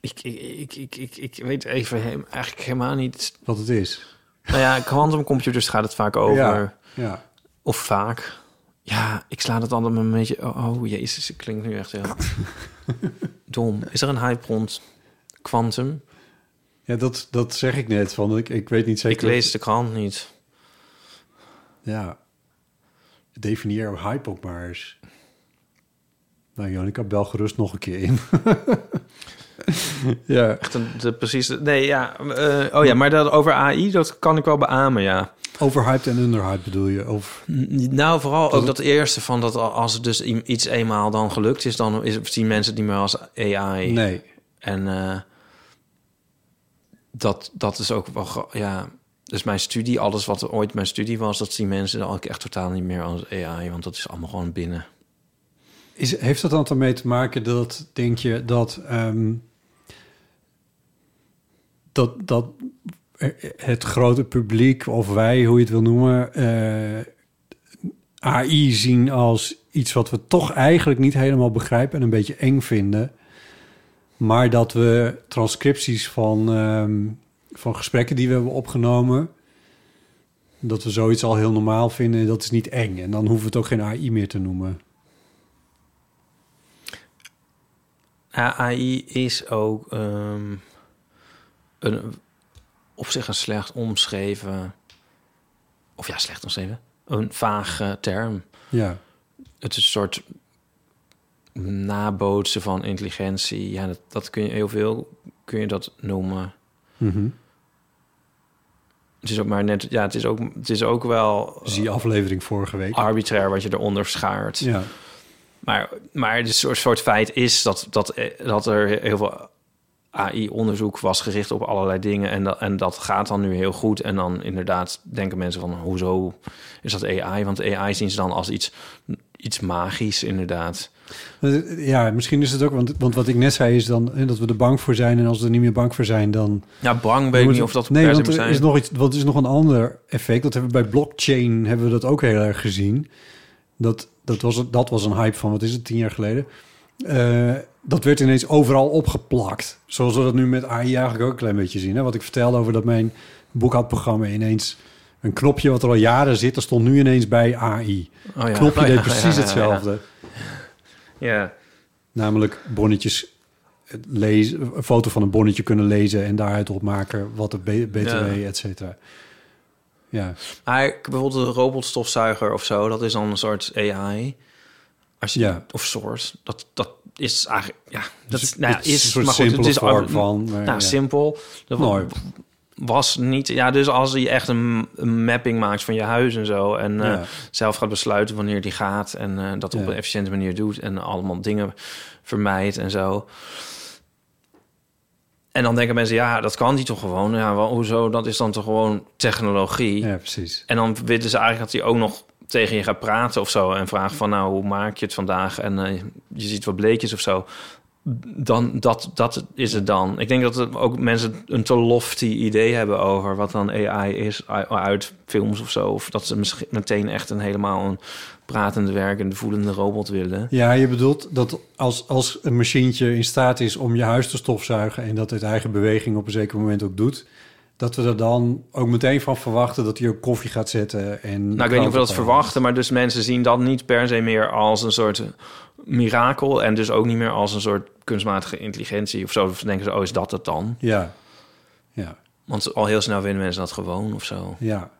Ik, ik, ik, ik, ik, ik weet even eigenlijk helemaal niet... wat het is. Nou ja, quantumcomputers gaat het vaak over. Ja, ja. Of vaak. Ja, ik sla het altijd een beetje... Oh, oh jezus, het klinkt nu echt heel [LAUGHS] dom. Is er een hype rond quantum? ja dat, dat zeg ik net. Van, ik, ik weet niet zeker. Ik lees de krant niet. Ja. Definieer hype ook maar eens. Nou, Jonica, bel gerust nog een keer in. [LAUGHS] [LAUGHS] ja. Echt een, de precieze... Nee, ja. eh, oh ja, maar dat over AI, dat kan ik wel beamen, ja. Overhyped en underhyped bedoel je? Of, Nou, vooral Dat ook het- dat eerste van dat als het dus iets eenmaal dan gelukt is, dan is, zien mensen het niet meer als AI. nee. En eh, dat, dat is ook wel, ja. Dus mijn studie, alles wat ooit mijn studie was, dat zien mensen dan ook echt totaal niet meer als AI, want dat is allemaal gewoon binnen. Is, heeft dat dan ermee te maken dat, denk je, dat... ehm, dat, dat het grote publiek, of wij, hoe je het wil noemen... eh, AI zien als iets wat we toch eigenlijk niet helemaal begrijpen... en een beetje eng vinden... Maar dat we transcripties van, ehm, van gesprekken die we hebben opgenomen... dat we zoiets al heel normaal vinden, dat is niet eng. En dan hoeven we het ook geen AI meer te noemen. AI is ook ehm, een, op zich een slecht omschreven, of ja, slecht omschreven, een vage term. Ja, Het is een soort nabootsen van intelligentie. Ja, dat, dat kun je heel veel, kun je dat noemen. Mhm. Het is ook maar net, ja, het is ook, het is ook wel dus die aflevering vorige week. arbitrair wat je eronder schaart. Ja, Maar, maar het soort, soort feit is dat, dat, dat er heel veel AI-onderzoek was gericht op allerlei dingen. En dat, en dat gaat dan nu heel goed. En dan inderdaad denken mensen van, hoezo is dat AI? Want AI zien ze dan als iets, iets magisch, inderdaad. ja misschien is het ook, want, want wat ik net zei is dan hè, dat we er bang voor zijn. En als we er niet meer bang voor zijn, dan... Ja, bang weet ik niet of dat Nee, per se want er zijn. is nog iets, wat is nog een ander effect. Dat hebben we bij blockchain hebben we dat ook heel erg gezien. Dat, dat, was, dat was een hype van, wat is het, tien jaar geleden. Eh, dat werd ineens overal opgeplakt. Zoals we dat nu met AI eigenlijk ook een klein beetje zien. Hè? Wat ik vertelde over dat mijn boekhoudprogramma ineens... een knopje wat er al jaren zit, dat stond nu ineens bij AI. Oh ja. knopje Oh ja, deed precies ja, ja, ja. hetzelfde. Ja. Namelijk bonnetjes lezen, een foto van een bonnetje kunnen lezen... en daaruit opmaken wat de BTW, Ja. et cetera. Ja, Maar bijvoorbeeld een robotstofzuiger of zo, dat is dan een soort AI. Als je, Ja. Of soort. Dat, dat is eigenlijk, ja, dat Dus is, nou is is, een maar goed, het is van, nou, ja. simpel. Dat Mooi. was niet, ja, dus als je echt een, een mapping maakt van je huis en zo en eh, zelf gaat besluiten wanneer die gaat en eh, dat op een efficiënte manier doet en allemaal dingen vermijdt en zo. En dan denken mensen, ja, dat kan die toch gewoon? Ja, wel, hoezo? Dat is dan toch gewoon technologie? ja precies. En dan willen ze eigenlijk dat hij ook nog tegen je gaat praten of zo. En vraagt van, nou, hoe maak je het vandaag? En eh, je ziet wat bleekjes of zo. Dan, dat, dat is het dan. Ik denk dat het ook mensen een te lofty idee hebben over wat dan AI is uit films of zo. Of dat ze misschien meteen echt een helemaal een pratende, werkende, voelende robot willen. Ja, je bedoelt dat als, als een machientje in staat is om je huis te stofzuigen... en dat het eigen beweging op een zeker moment ook doet... dat we er dan ook meteen van verwachten dat hij ook koffie gaat zetten. En Nou, ik weet niet of we dat verwachten, maar dus mensen zien dat niet per se meer als een soort mirakel en dus ook niet meer als een soort kunstmatige intelligentie of zo. Of denken ze, oh, is dat het dan? Ja, ja, Want al heel snel vinden mensen dat gewoon of zo. Ja.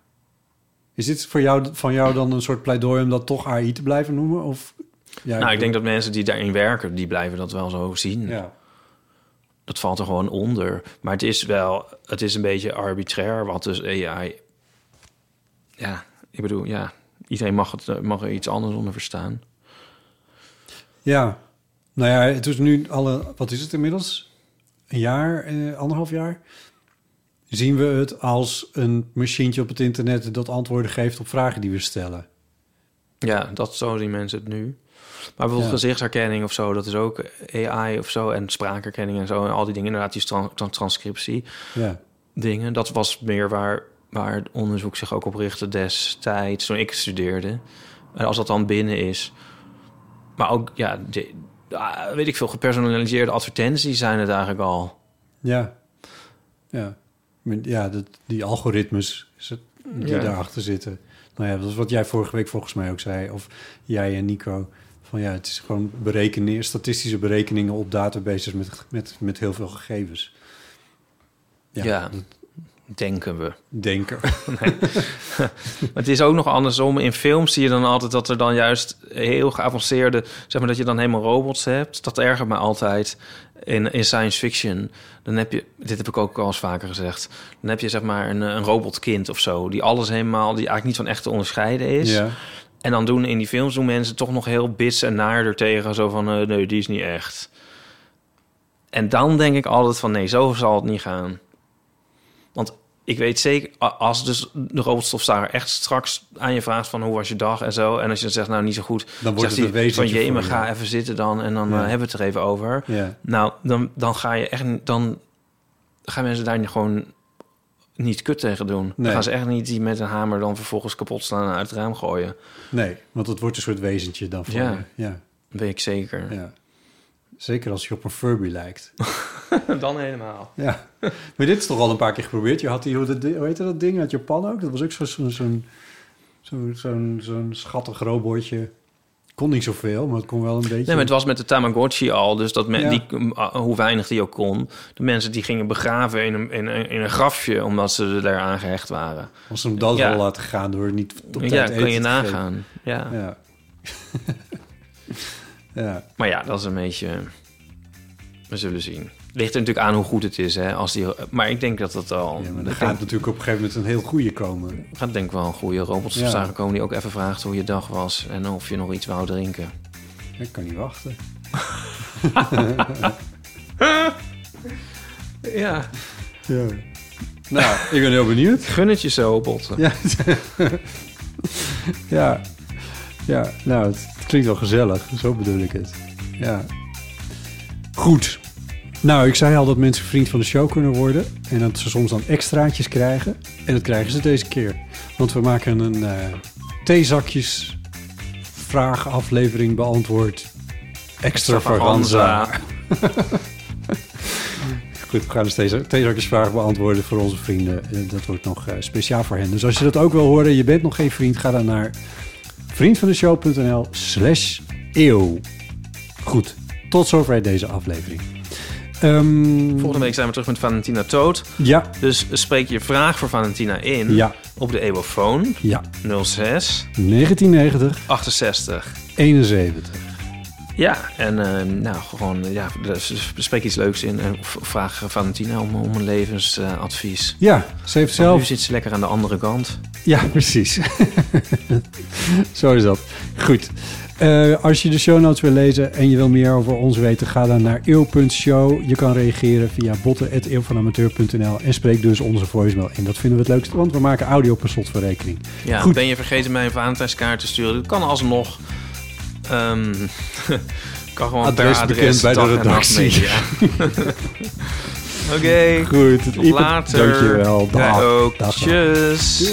Is dit voor jou, van jou dan een soort pleidooi om dat toch AI te blijven noemen? Of, ja, nou, ik denk dat mensen die daarin werken, die blijven dat wel zo zien. Ja. Dat valt er gewoon onder. Maar het is wel, het is een beetje arbitrair wat dus AI... Ja, ik bedoel, ja, iedereen mag, het, mag er iets anders onder verstaan. Ja, nou ja, het is nu alle, wat is het inmiddels? Een jaar, eh, anderhalf jaar? Zien we het als een machientje op het internet dat antwoorden geeft op vragen die we stellen? Ja, dat zo zien mensen het nu. Maar bijvoorbeeld Ja. gezichtsherkenning of zo, dat is ook AI of zo. En spraakherkenning en zo. En al die dingen, inderdaad, die tran- tran- transcriptie Ja, dingen. Dat was meer waar, waar het onderzoek zich ook op richtte destijds, toen ik studeerde. En als dat dan binnen is. Maar ook, ja, de- ah, weet ik veel, gepersonaliseerde advertenties zijn het eigenlijk al. ja, ja. Ja, dat, die algoritmes die Ja. daarachter zitten. Nou ja, dat is wat jij vorige week volgens mij ook zei. Of jij en Nico. Van ja, het is gewoon berekeningen, statistische berekeningen op databases met, met, met heel veel gegevens. Ja, dat denken we. denken. [LAUGHS] Maar het is ook nog andersom. In films zie je dan altijd dat er dan juist heel geavanceerde... zeg maar dat je dan helemaal robots hebt. Dat ergert me altijd in, in science fiction. Dan heb je, dit heb ik ook al eens vaker gezegd... dan heb je zeg maar een, een robotkind of zo... die alles helemaal, die eigenlijk niet van echt te onderscheiden is. Ja, En dan doen in die films doen mensen toch nog heel bits en naar er tegen. Zo van, eh, nee, die is niet echt. En dan denk ik altijd van, nee, zo zal het niet gaan. Want ik weet zeker, als dus de robotstofzuiger echt straks aan je vraagt van hoe was je dag en zo. En als je dan zegt, nou niet zo goed. Dan wordt het wezentje van, je, maar ga even zitten dan en dan Ja. eh, hebben we het er even over. ja. Nou, dan, dan ga je echt, dan gaan mensen daar gewoon niet kut tegen doen. Dan gaan ze echt niet die met een hamer dan vervolgens kapot slaan en uit het raam gooien. Nee, want het wordt een soort wezentje dan voor Ja. je. Ja, Dat weet ik zeker. ja. Zeker als je op een Furby lijkt. [LAUGHS] Dan helemaal. Ja, maar dit is toch al een paar keer geprobeerd. Je had die, hoe, dat, heette dat ding uit Japan ook? Dat was ook zo- zo'n zo'n zo'n zo'n zo'n schattig robotje. Kon niet zoveel, maar het kon wel een beetje. Nee, maar het was met de Tamagotchi al, dus dat men, Ja. die, hoe weinig die ook kon. De mensen die gingen begraven in een, in, een- in een grafje, omdat ze er daaraan gehecht waren. Als ze hem dood Ja. laten gaan door niet op tijd ja, eten kun je nagaan. Ja. Ja. [LAUGHS] ja. Maar ja, dat is een beetje... We zullen zien. Ligt er natuurlijk aan hoe goed het is, hè. Als die, maar ik denk dat dat al... ja, maar er gaat denk- natuurlijk op een gegeven moment een heel goede komen. Er gaat denk ik wel een goede robotstofzuiger komen... die ook even vraagt hoe je dag was... en of je nog iets wou drinken. Ik kan niet wachten. [LAUGHS] Ja. Ja. Nou, ik ben heel benieuwd. Gun het je zo, botten. Ja. ja. Ja, nou, het klinkt wel gezellig. Zo bedoel ik het. Ja. Goed. Nou, ik zei al dat mensen vriend van de show kunnen worden. En dat ze soms dan extraatjes krijgen. En dat krijgen ze deze keer. Want we maken een eh theezakjes vraagaflevering beantwoord. Extravaganza. [LAUGHS] Goed, we gaan dus deze beantwoorden voor onze vrienden. Eh, Dat wordt nog eh, speciaal voor hen. Dus als je dat ook wil horen, je bent nog geen vriend, ga dan naar vriendvandeshow.nl slash eeuw. Goed, tot zover deze aflevering. Ehm, Volgende week zijn we terug met Valentina Toot. Ja, Dus spreek je vraag voor Valentina in ja, op de Ewofoon ja. 06 1990, 68. 71. Ja, en eh, nou, gewoon, ja, dus spreek iets leuks in en v- vraag Valentina om, om een levensadvies. Ja, ze heeft Want nu zelf... zit ze lekker aan de andere kant. Ja, precies. [LAUGHS] Zo is dat. Goed. Eh, als je de show notes wil lezen en je wil meer over ons weten, ga dan naar eeuw.show. Je kan reageren via botten.eeuwvanamateur.nl en spreek dus onze voicemail in. Dat vinden we het leukste, want we maken audio per slot voor rekening. Ja, Goed. ben je vergeten mij een Valentijnskaart te sturen? Dat kan alsnog. Ehm [LAUGHS] kan gewoon Adres per bekend adres bij de en redactie. [LAUGHS] Oké, Goed. tot later. Dankjewel. Dag, dag. Tjus.